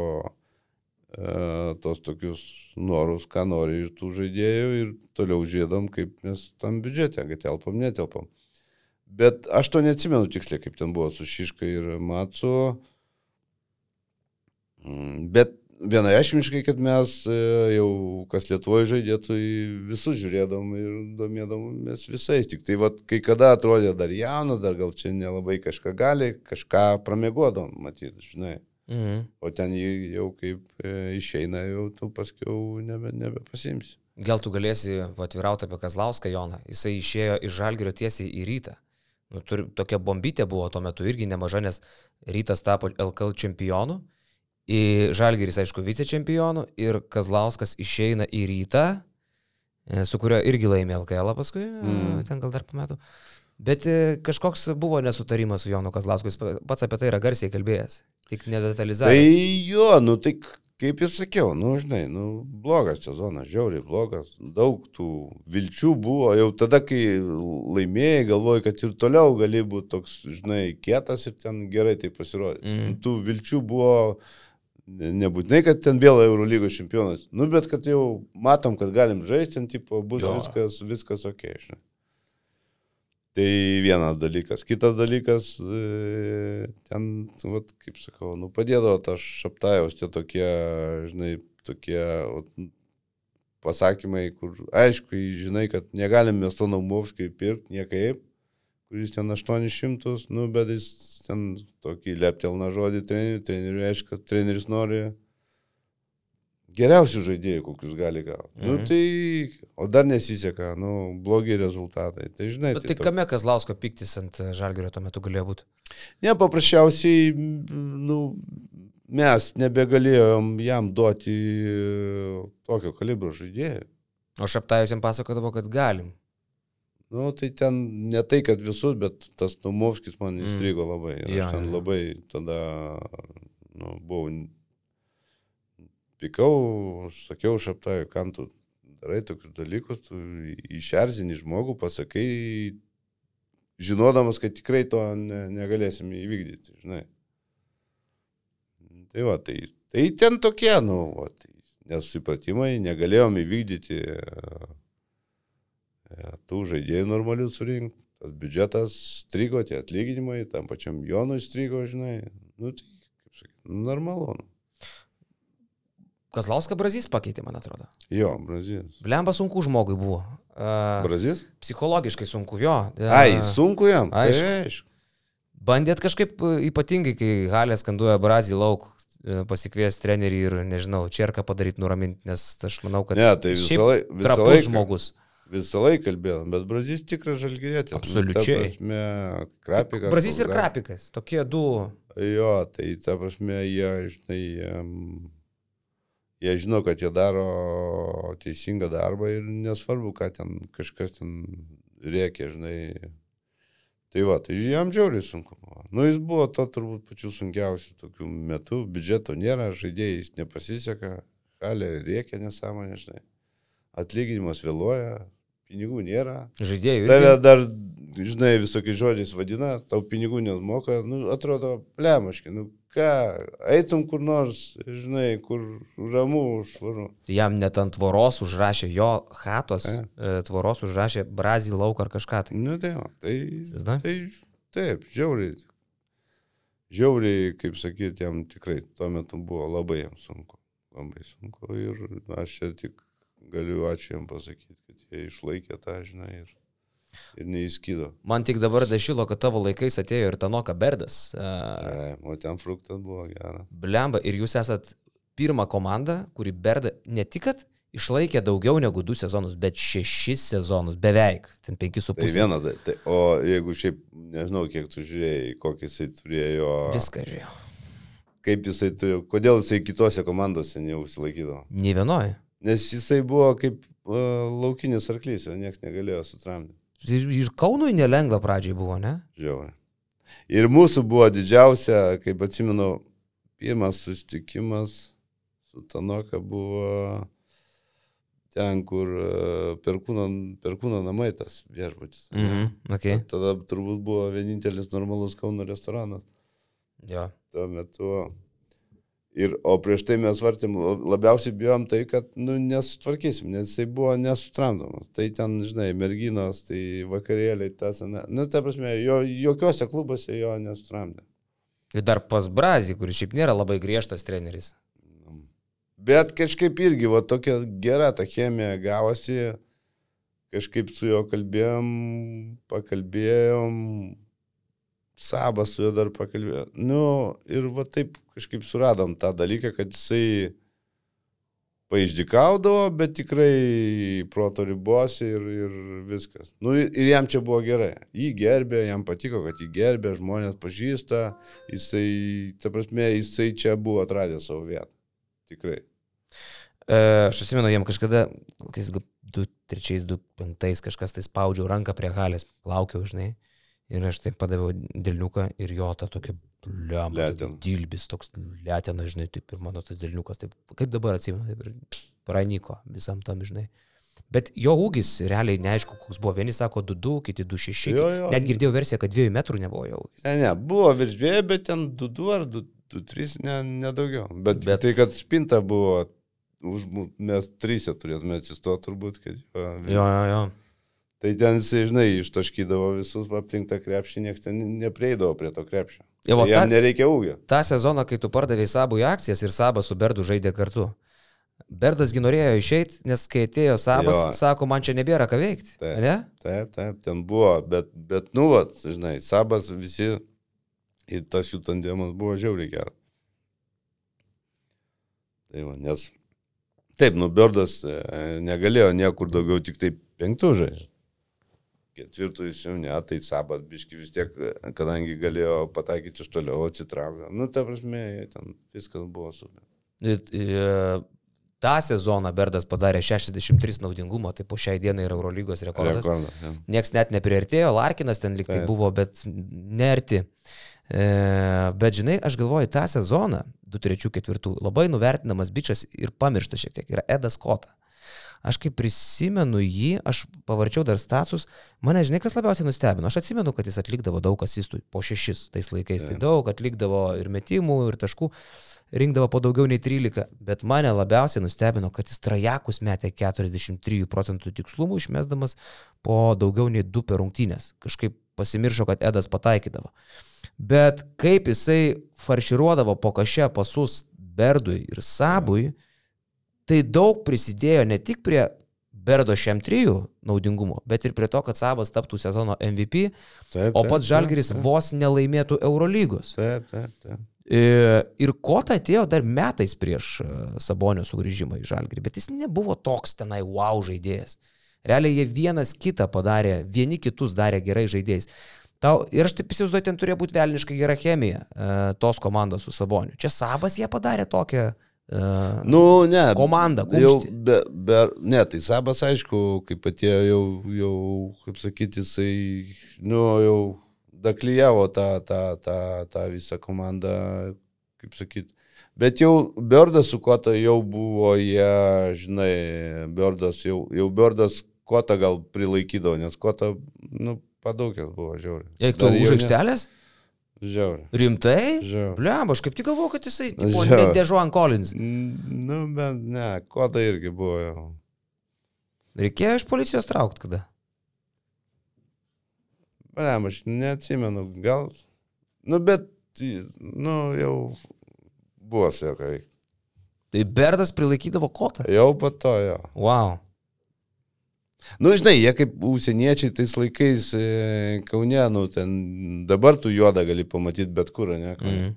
e, tos tokius norus, ką nori iš tų žaidėjų ir toliau žiedam, kaip mes tam biudžete, kad telpam, netelpam. Bet aš to neatsimenu tiksliai, kaip ten buvo su Šiška ir Matsu. Mm, Bet vienareišmiškai, kad mes e, jau, kas Lietuvoje žaidė, tai visus žiūrėdom ir domėdomės visais. Tik tai, vat, kai kada atrodė dar jaunas, dar gal čia nelabai kažką gali, kažką pramiegodom, matyt, žinai. Mhm. O ten jau kaip e, išeina, jau tu paskiau nebe, nebepasimsi. Gal tu galėsi atvirauti apie Kazlauską Joną. Jisai išėjo iš Žalgirio tiesiai į rytą. Nu, tur, tokia bombytė buvo tuo metu irgi nemaža, nes rytas tapo LKL čempionu, Žalgiris, aišku, vicečempionu ir Kazlauskas išeina į rytą, e, su kurio irgi laimė LKL paskui, mm. Ten gal dar po metų. Bet e, kažkoks buvo nesutarimas su Jonu Kazlausku, jis pa- pats apie tai yra garsiai kalbėjęs, tik nedetalizavęs. Tai jo, nu tai k- kaip ir sakiau, nu žinai, nu blogas sezonas, žiauriai blogas, daug tų vilčių buvo, jau tada, kai laimėjai, galvojai, kad ir toliau gali būti toks, žinai, kietas ir ten gerai tai pasirodė. Mm. Tų vilčių buvo ne- nebūtinai, kad ten vėl Eurolygos čempionas, nu bet kad jau matom, kad galim žaisti, ten tipo bus jo. viskas, viskas ok, žinai. Tai vienas dalykas. Kitas dalykas, e, ten, vat, kaip sakau, nu, padėdavo tas šaptajos, tie tokie, žinai, tokie vat, pasakymai, kur, aišku, žinai, kad negalim mes to Naumovskį pirkti niekaip, kuris ten 800, nu, bet jis ten tokį leptelną žodį treneriui, treneriui aišku, kad treneris nori geriausių žaidėjų, kokius gali gauti. Mhm. Nu, Mhm. tai, o dar nesiseka, nu, blogi rezultatai. Tai žinai, Bet tai to- kame Kazlausko piktis ant e, Žalgirio tuo metu galėjo būti? Ne, paprasčiausiai, nu, mes nebegalėjom jam duoti e, tokio kalibro žaidėjų. O Šaptajus jam pasakodavo, kad galim. Nu, tai ten ne tai, kad visus, bet tas Numovskis man Mm. įstrigo labai. Ir Jo, aš ten jo. labai tada, nu, buvau, pikau, aš sakiau šaptaju, kam tu darai tokius dalykus, tu išerzini žmogų, pasakai, žinodamas, kad tikrai to ne, negalėsim įvykdyti, žinai. Tai va, tai, tai ten tokie, nu, va, tai nesusipratimai, negalėjom įvykdyti e, e, tų žaidėjų normalių surinkti, tas biudžetas strigo, tie atlyginimai, tam pačiam Jonui strigo, žinai, nu tai, kaip sakyti, normalu. Nu. Kazlauską Brazys pakeitė, man atrodo. Jo, Brazijas. Blemba sunku žmogui buvo. Uh, Brazijas? psichologiškai sunku jo. Uh, Ai, sunku jam. aišku. Aišku. Bandėt kažkaip e, ypatingai, kai Halė skanduoja Brazį lauk, e, pasikvies trenerį ir, nežinau, čerką padaryti nuraminti, nes aš manau, kad Ne, tai visą šiaip laik- visą trapus laiką. žmogus. Visą laiką kalbėjom, bet Brazys tikras žalgyrėtis. Absoliučiai. Nu, krapikas. Brazys ir Krapikas, tokie du. Jo, tai ta prasme, jie, žinai, jie, jie žino, kad jie daro teisingą darbą ir nesvarbu, ką ten kažkas ten reikia, žinai. Tai va, tai jam žiauriai sunku. Nu, jis buvo to turbūt pačiu sunkiausiu tokiu metu, biudžeto nėra, žaidėjais nepasiseka, halė reikia nesąmonė, žinai. Atlyginimas vėluoja, pinigų nėra. Žaidėjų. Tave irgi. dar, žinai, visokiais žodžiais vadina, tau pinigų nesmoka, nu, atrodo, plemaškai, nu ką, eitum kur nors, žinai, kur ramu, švaru. Jam net ant tvoros užrašė jo hatos, E. tvoros užrašė Brazį lauk ar kažką. Tai. Nu, tai, tai, Įsivaizduoji? tai, taip, žiauriai. Žiauriai, kaip sakyti, jam tikrai tuo metu buvo labai jam sunku. Labai sunku ir aš čia tik galiu ačiū jam pasakyti, kad jie išlaikė tą, žinai, ir, ir neįskydo. Man tik dabar dašilo, kad tavo laikais atėjo ir Tanoka Berdas. E, E, o ten fruktas buvo geras. Blemba, ir jūs esat pirma komanda, kuri Berda ne tik, kad išlaikė daugiau negu du sezonus, bet šešis sezonus, beveik, ten penki su Tai pusė. vienas, tai, tai, o jeigu šiaip, nežinau, kiek tu žiūrėjai, kokį jisai turėjo, Viską žiūrėjau. kaip jisai turėjo, kodėl jisai kitose komandose neužsilaikydavo. Ne vienoje. Nes jisai buvo kaip uh, laukinis arklys, jo niekas negalėjo sutramdyti. Ir, ir Kaunui nelengva pradžiai buvo, ne? Žiauriai. Ir mūsų buvo didžiausia, kaip atsimenu, pirmas susitikimas su Tanoka buvo ten, kur uh, perkūno, perkūno namai tas viešbutis. ane? Mhm. Okay. Tada turbūt buvo vienintelis normalus Kauno restoranas. Jo. tuo metu. Ir, o prieš tai mes vartėm, labiausiai bijom tai, kad nu, nesutvarkysim, nes jisai buvo nesutramdomas. Tai ten, žinai, merginos, tai vakarėliai, tas, ne. Nu, ta prasme, jo, jokiuose klubuose jo nesutramdė. Ir dar pas Brazį, kuris šiaip nėra labai griežtas treneris. Bet kažkaip irgi, va tokia gera ta chemija gavosi, kažkaip su juo kalbėjom, pakalbėjom, sabas su juo dar pakalbėjom. Nu, ir va taip kažkaip suradom tą dalyką, kad jisai paiždikaudavo, bet tikrai proto ribose ir, ir viskas. Nu, ir, jam čia buvo gerai. Jį gerbė, jam patiko, kad jį gerbė, žmonės pažįsta, jisai, ta prasme, jisai čia buvo atradęs savo vietą. Tikrai. E, aš atsimenu, jam kažkada, kokiais 2-3-2-5 kažkas tai spaudžiau ranką prie halės, laukiau, žinai. Ir aš taip padaviau dėlniuką ir jo tą tokį. Letena. Dilbis toks letena, žinai, taip ir mano tas dėlniukas, taip kaip dabar atsimenu, taip ir pranyko visam tam, žinai. Bet jo ūgis realiai neaišku, koks buvo. Vieni sako 2-2, kiti 2-6. Jo, jo. Net girdėjau versiją, kad 2 metrų nebuvo ūgis. Ne, ne, buvo virš dviejų, bet ten 2-2 ar 2-3, ne, nedaugiau. Bet, Bet- tai, kad spinta buvo, už, mes trysia turėtume atsistoti turbūt, kad jo. Jo, jo, jo. Tai ten, žinai, ištaškydavo visus aplink tą krepšį, niekas ten neprieidavo prie to krepšio. Jo, va, Jam ta- nereikia ūgio. tą sezoną, kai tu pardavėjai Sabui akcijas ir Sabas su Berdu žaidė kartu. Berdasgi norėjo išeiti, nes kai atėjo Sabas, jo. Sako, man čia nebėra ką veikti. Taip. Ne? Taip, taip, ten buvo, bet, bet nu, va, žinai, sabas visi ir tas jų tandemas buvo žiauriai geras. Tai va, nes. Taip, nu, Berdas e, negalėjo niekur daugiau, tik tai penktų žaidžių. Ketvirtų jis jau ne, tai sabas biški vis tiek, kadangi galėjo pataikyti iš toliau, atsitraukti. Nu, ta prasme, ten viskas buvo super. Tą sezoną Berdas padarė 63 naudingumo, tai po šiai dienai yra Eurolygos rekordas. Rekordas. ja. Niekas net nepriartėjo, Larkinas ten liktai buvo, bet nerti. E, bet žinai, aš galvoju, tą sezoną, 2-3-4, labai nuvertinamas bičias ir pamirštas šiek tiek, yra Edas Kota. Aš kaip prisimenu jį, aš pavarčiau dar status, mane žinai, kas labiausiai nustebino. Aš atsimenu, kad jis atlikdavo daug asistų, po šešis tais laikais. Tai daug atlikdavo ir metimų, ir taškų, rinkdavo po daugiau nei 13, bet mane labiausiai nustebino, kad jis trajakus metė 43 procentų tikslumų, išmesdamas po daugiau nei 2 per rungtynės. Kažkaip pasimiršo, kad Edas pataikydavo. Bet kaip jisai farširuodavo po kažę pasus Berdui ir Sabui, tai daug prisidėjo ne tik prie Berdo šiam trijų naudingumo, bet ir prie to, kad Sabas taptų sezono MVP, Taip, o taip, pats Žalgeris taip, vos nelaimėtų Eurolygos. Taip, taip, taip. E, Ir Kota atėjo dar metais prieš e, Sabonio sugrįžimą į Žalgirį, bet jis nebuvo toks tenai wow žaidėjas. Realiai jie vienas kitą padarė, vieni kitus darė gerai žaidėjais. Tau, ir aš taip įsivaizduoju, ten turėjo būti velniškai gera chemija e, tos komandos su Saboniu. Čia Sabas jie padarė tokią e, Nu, ne. komandą, Jau, kumštį. be, be, ne, tai Sabas, aišku, kaip atėjo jau, jau kaip sakyti, jisai, nu, jau daklyjavo tą, tą, tą, tą visą komandą, kaip sakyti. Bet jau Biordas su Kota jau buvo, jie, žinai, Biordas jau, jau Biordas Kota gal prilaikydavo, nes Kota, nu, padaugęs buvo, žiauri. Eik tu už aikštelės? Žiauri. Rimtai? Žiauri. Bliam, aš kaip tik galvoju, kad jisai, tipo, Dežuan Collins. Nu, bet ne, Kota irgi buvo jau. Reikėjo iš policijos traukti kada. Ne, aš neatsimenu, gal. Nu, bet, nu, jau buvo su juo ką veikti. Tai Berdas prilaikydavo Kotą. Jau po to jo. Wow. Nu, žinai, jie kaip užsieniečiai tais laikais e, Kaune, nu, ten dabar tu juodą gali pamatyti bet kur, ne? Mm. Mm.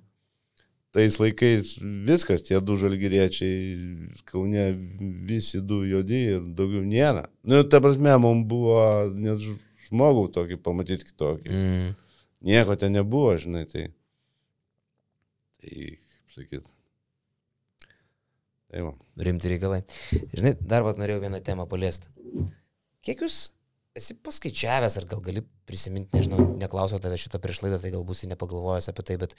Tais laikais viskas, tie du žalgyriečiai, Kaune visi du juodi ir daugiau nėra. Nu, ta prasme, mums buvo net žmogų tokį pamatyti kitokį. Mm. Nieko ten nebuvo, žinai, tai. Tai, kaip sakyt. Tai va. Rimti reikalai. Žinai, dar vat norėjau vieną temą paliesti. Kiek jūs esi paskaičiavęs, ar gal gali prisiminti, nežinau, neklausiau tave šitą prieš laidą, tai gal būsi nepagalvojęs apie tai, bet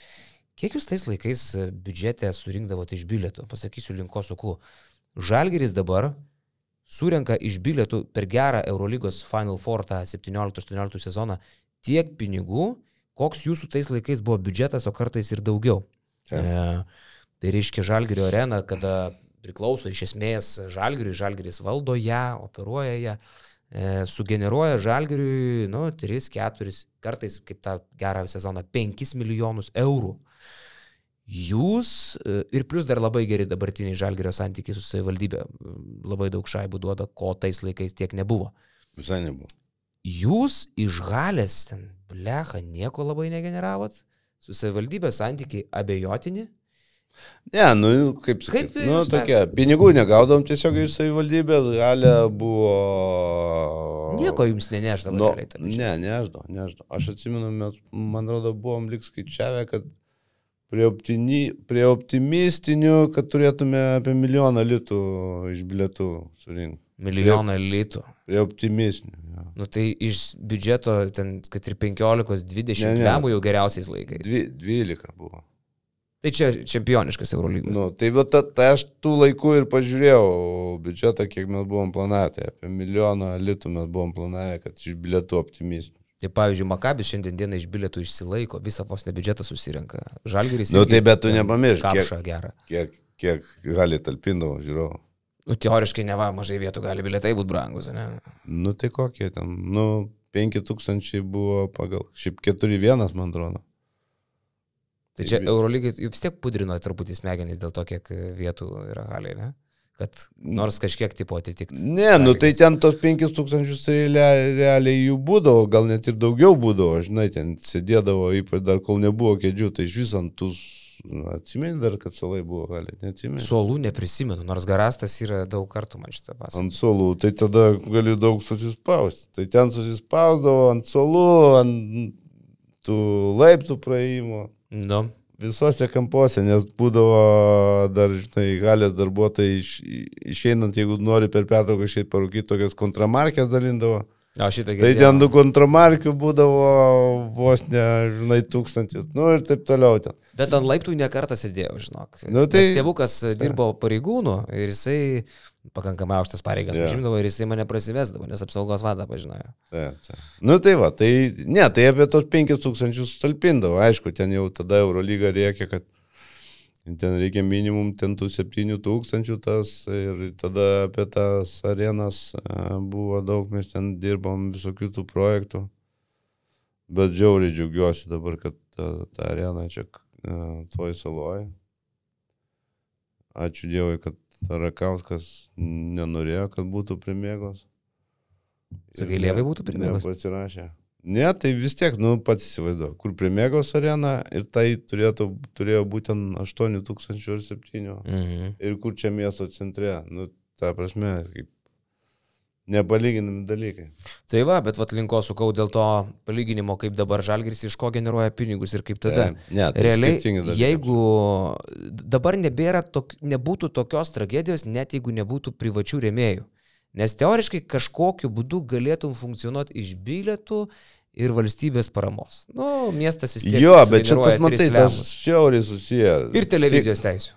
kiek jūs tais laikais e, biudžete surinkdavote iš bilietų? Pasakysiu linko suku. Žalgeris dabar surenka iš bilietų per gerą Eurolygos Final Four tą 17-18 sezoną tiek pinigų, koks jūsų tais laikais buvo biudžetas, o kartais ir daugiau. E, tai reiškia Žalgirio arena, kada priklauso iš esmės Žalgiriui, Žalgiris valdo ją, operuoja ją, sugeneruoja Žalgiriui, nu, 3, 4, kartais kaip tą gerą sezoną 5 milijonus eurų. Jūs e, ir plus dar labai geri dabartiniai Žalgirio santykiai su savivaldybė, labai daug šaibų duoda, ko tais laikais tiek nebuvo. Visai nebuvo. Jūs iš galės ten, blecha, nieko labai negeneravot, su savivaldybė santykiai abejotini, Ne, nu, kaip sakyt, Kaip nu, tokia, pinigų negaudom tiesiog iš savivaldybės, galia buvo... nieko jums neneždavo. Nu, ne, nežinau, nežinau. Aš atsimenu, mes, man atrodo, buvom lik skaičiavę, kad prie, optini, prie optimistinių, kad turėtume apie milijoną litų iš bilietų surinkti. Milijoną litų. Prie optimistinių. Jo. Nu tai iš biudžeto ten, kad ir 15-20 Ne, ne. lemų jau geriausiais laikais. Dvi, 12 buvo. Tai čia čempioniškas Eurolygos. Nu, tai va, ta, ta aš tų laikų ir pažiūrėjau biudžetą, kiek mes buvom planavę. Tai apie milijoną litų mes buvom planavę, kad iš bilietų optimistų. Tai pavyzdžiui, Makabis šiandien dieną iš bilietų išsilaiko, visą vos ne biudžetą susirenka. Žalgeris. Nu, irgi tai bet tu nepamiršk, kiek- Kapšą gerą. Kiek, kiek gali talpindavo, žiūrovų. Nu, teoriškai ne va, mažai vietų gali bilietai būti brangus, ne? Nu, tai kokie ten, nu, 5000 buvo pagal, šiaip 4-1, man atrodo. Tai čia Eurolygai vis tiek pudrino truputį smegenys dėl to, kiek vietų yra haliai, ne? Kad nors kažkiek tipo atitikti. Ne, nu tai ten tos 5000 tai rea- realiai jų būdavo, gal net ir daugiau būdavo, žinai, ten sėdėdavo, ypač dar kol nebuvo kėdžių, tai iš viso ant tų, atsimeni dar, kad salai buvo, gali, neatsimeni. Suolų neprisimenu, nors garastas yra daug kartų man šitą pasakojęs. Ant solų, tai tada gali daug susispausti. Tai ten susispausdavo ant solų, ant tų laiptų praėjimo. Nu, Visose kampuose, nes būdavo dar, žinai, galės darbuotojai iš, išeinant, jeigu nori per pertrauką išeiti parūkyti, tokias kontramarkės dalindavo. O šitą Tai ten du kontramarkių būdavo vos ne, žinai, tūkstantis, nu ir taip toliau ten. Bet ant laiptų nekartą sėdėjau, žinok. Nu, tai- Nes tėvukas dirbo pareigūnų ir jisai pakankamai aukštas pareigas yeah. užimdavo ir jisai mane prasivesdavo, nes apsaugos vadą pažinojo. Taip, taip. Nu tai va, tai ne, tai apie tos 5000 talpindavo, aišku, ten jau tada Eurolyga reikia, kad ten reikia minimum ten tų 7000 tas ir tada apie tas arenas e, buvo daug, mes ten dirbom visokių tų projektų. Bet žiauriai džiaugiuosi dabar, kad ta, ta arena čia e, toj saloje. Ačiū Dievui, kad Rakauskas nenorėjo, kad būtų primėgos. Sakai, Lievai būtų prie Mėgos? Pasirašė. Ne, tai vis tiek, nu, pats įsivaizduoju, kur prie Mėgos arena ir tai turėtų, turėjo būtent 8000 ar 7. Mhm. Ir kur čia miesto centre, nu, ta prasme, kaip nepalyginami dalykai. Tai va, bet vat linko sukau dėl to palyginimo, kaip dabar Žalgiris iš ko generuoja pinigus ir kaip tada. Taip, ne, tai Realiai, jeigu dabar nebėra, tok, nebūtų tokios tragedijos, net jeigu nebūtų privačių rėmėjų. Nes teoriškai kažkokiu būdu galėtum funkcionuoti iš bilietų ir valstybės paramos. Nu, miestas vis tiek. Jo, bet čia tas, matai, tris tas lemus. šiauriai susiję. Ir televizijos teisų.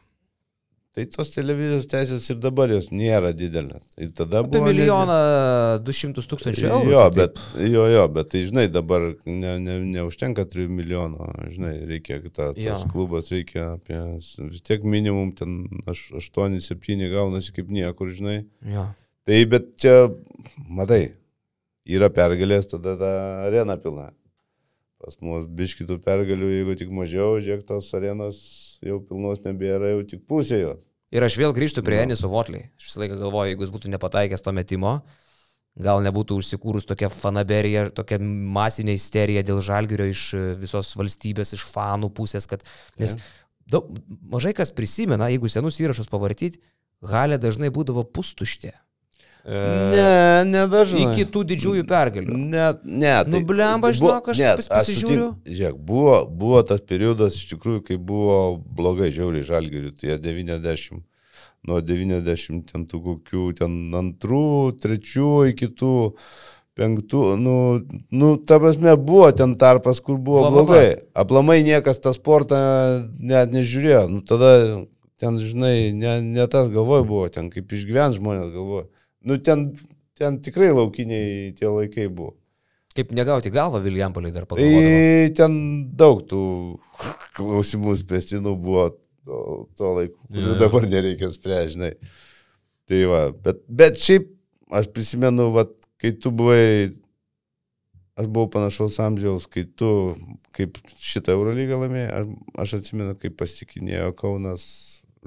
Tai tos televizijos teisės ir dabar jos nėra didelės. Ir tada Apie buvo. milijoną du šimtus tūkstančių eurų. Jo, tai bet, jo, jo, bet tai žinai, dabar ne, ne, neužtenka 3 milijonų, žinai, reikia, ta, tas Jo. klubas reikia apie, vis tiek minimum ten 8-7 gaunasi kaip niekur, žinai. Jo. Tai bet čia, matai, yra pergalės, tada ta arena pilna. Pas mus biškitų pergalių, jeigu tik mažiau, žiūrėk, tos arenos jau pilnos nebėra, jau tik pusė jos. Ir aš vėl grįžtu prie. Eniso Votley. Aš visą laiką galvoju, jeigu jis būtų nepataikęs to metimo, gal nebūtų užsikūrus tokia fanaberija, tokia masinė isterija dėl žalgerio iš e, visos valstybės, iš fanų pusės, kad... Nes daug, mažai kas prisimena, jeigu senus įrašus pavartyti, halė dažnai būdavo pustuštė. Ne, nedažnai. Iki tų didžiųjų pergalių. Ne. Nu, blemba, žinok, aš pas- pasižiūriu. Sutink, žiūrėk, buvo, buvo tas periodas iš tikrųjų, kai buvo blogai žiauriai žalgiriui, tai jie 90, nuo 90 ten tų kokių, ten antrų, trečių iki tų penktų, nu, nu, ta prasme, buvo ten tarpas, kur buvo va. blogai. Aplamai niekas tą sportą net nežiūrėjo. Nu, tada ten, žinai, ne, ne tas galvoj buvo, ten kaip išgyvent žmonės galvoja. Nu, ten, ten tikrai laukiniai tie laikai buvo. Kaip negauti galvą Viljampoliai dar. Tai ten daug tų klausimų spręstinų buvo to, to laiku, kurių dabar nereikia spręsti, žinai. Tai va, bet, bet šiaip aš prisimenu, va, kai tu buvai, aš buvau panašaus amžiaus, kai tu, kaip šitą Eurolygą laimėjai, aš, aš atsimenu, kaip pasikinėjo Kaunas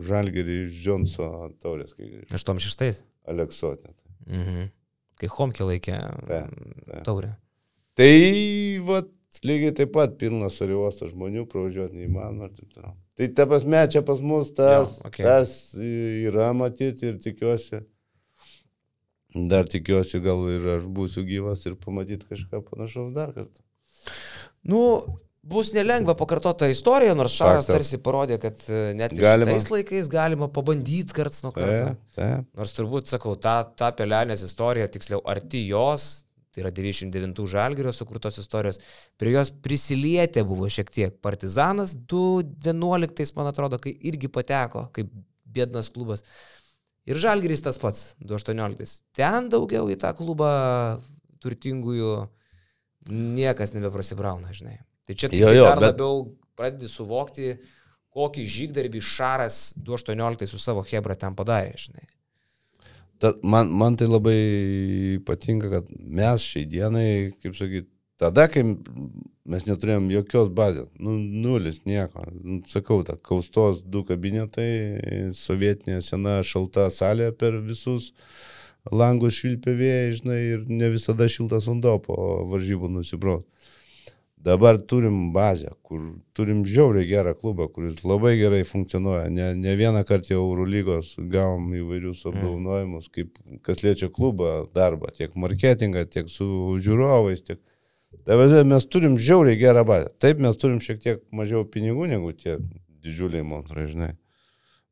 Žalgerį iš Džonso taurės, kai grįžo. 86. Aleksotė. Mhm. Kai Homkė laikė Taip, taip. taurę. Tai, va, lygiai taip pat pilnas ariuostas žmonių, pravažiuoti neįmanoma ir taip toliau. Tai ta prasme, čia pas mus tas, okei. okay. tas yra matyti ir tikiuosi, dar tikiuosi, gal ir aš būsiu gyvas ir pamatyti kažką panašaus dar kartą. Nu, bus nelengva pakartoti tą istoriją, nors Šaras Faktas. tarsi parodė, kad e, net Galima. tais laikais galima pabandyti karts nuo karto. Taip, taip. Nors turbūt, sakau, ta, ta pelenės istorija, tiksliau, arti jos, tai yra 99 žalgerio sukurtos istorijos, prie jos prisilietė buvo šiek tiek Partizanas 2011, man atrodo, kai irgi pateko, kaip bėdnas klubas. Ir žalgeris tas pats, 2018. Ten daugiau į tą klubą turtingųjų niekas nebeprasibrauna, žinai. Tai čia Jo, jo, dar bet- labiau pradedi suvokti, kokį žygdarbį Šaras 2018 su savo Hebra ten padarė, žinai. Ta, man, man tai labai patinka, kad mes šiai dienai, kaip sakyt, tada, kai mes neturėjom jokios bazės, nu, nulis, nieko. Nu, Sakau, ta kaustos du kabinetai, sovietinė sena šalta salė per visus langus švilpė vėjai, žinai, ir ne visada šiltas vanduo po varžybų nusibraus. Dabar turim bazę, kur turim žiauriai gerą klubą, kuris labai gerai funkcionuoja. Ne, ne vieną kartą jau Eurolygos gavom įvairius apdovanojimus, kaip kas liečia klubą, darbą, tiek marketingą, tiek su žiūrovais, tiek... Dabar mes turim žiauriai gerą bazę. Taip, mes turim šiek tiek mažiau pinigų negu tie didžiuliai montrai, žinai.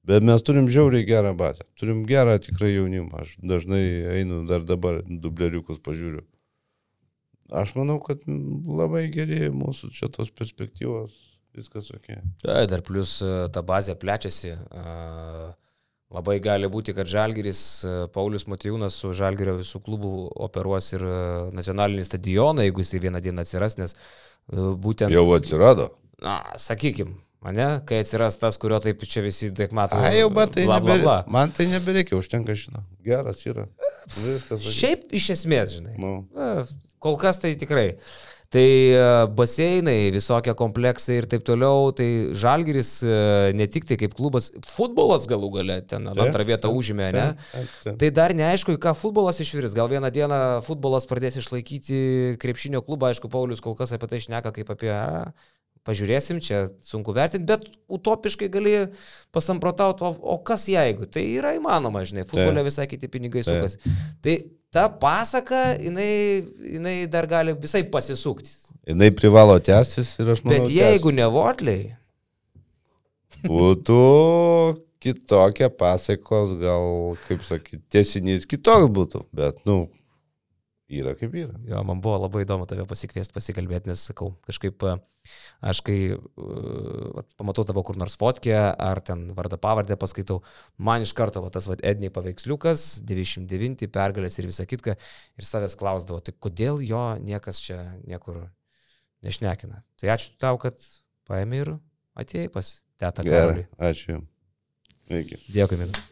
Bet mes turim žiauriai gerą bazę. Turim gerą tikrai jaunimą. Aš dažnai einu dar dabar dubleriukus pažiūriu. Aš manau, kad labai geri mūsų čia tos perspektyvos, viskas ok. Tai dar plus e, ta bazė plečiasi. a, Labai gali būti, kad Žalgiris, e, Paulius Matijūnas su Žalgirio visų klubų operuos ir e, nacionalinį stadioną, jeigu jisai vieną dieną atsiras, nes e, būtent... Jau atsirado. Na, sakykim, mane, kai atsiras tas, kurio taip čia visi taip mato. A, jau man tai, bla, bla, bla. man tai nebereikia, užtenka šitą. Geras yra. Viskas. Šiaip iš esmės, žinai. Nu, Na, kol kas tai tikrai. Tai e, baseinai, visokie kompleksai ir taip toliau, tai Žalgiris e, ne tik tai kaip klubas, futbolas galų gale ten antrą vietą užėmė, ne? Tai dar neaišku, į ką futbolas išvirs. Gal vieną dieną futbolas pradės išlaikyti krepšinio klubą, aišku, Paulius kol kas apie tai šneka kaip apie... A, Pažiūrėsim, čia sunku vertinti, bet utopiškai gali pasamprotauti, o, o kas jeigu? Tai yra įmanoma, žinai, futbole visai kiti pinigai sukasi. Tai ta pasaka, jinai, jinai dar gali visai pasisukti. Jinai privalo tęstis ir aš manau. Bet jeigu ne votliai, Būtų kitokia pasaikos, gal, kaip sakyti, tiesinys kitoks būtų, bet, nu, yra kaip yra. jo, man buvo labai įdomu tave pasikviesti, pasikalbėti, nes sakau, kažkaip aš kai uh, vat pamatau tavo kur nors fotkę, ar ten vardą pavardę paskaitau, man iš karto va, tas va, Edniai paveiksliukas, 99 pergalės ir visa kitka, ir savęs klausdavo, tai kodėl jo niekas čia niekur nešnekina. Tai ačiū tau, kad paėmė ir atėjai pas tetą Gerai, ačiū. Sveiki. Dėkui, Minus.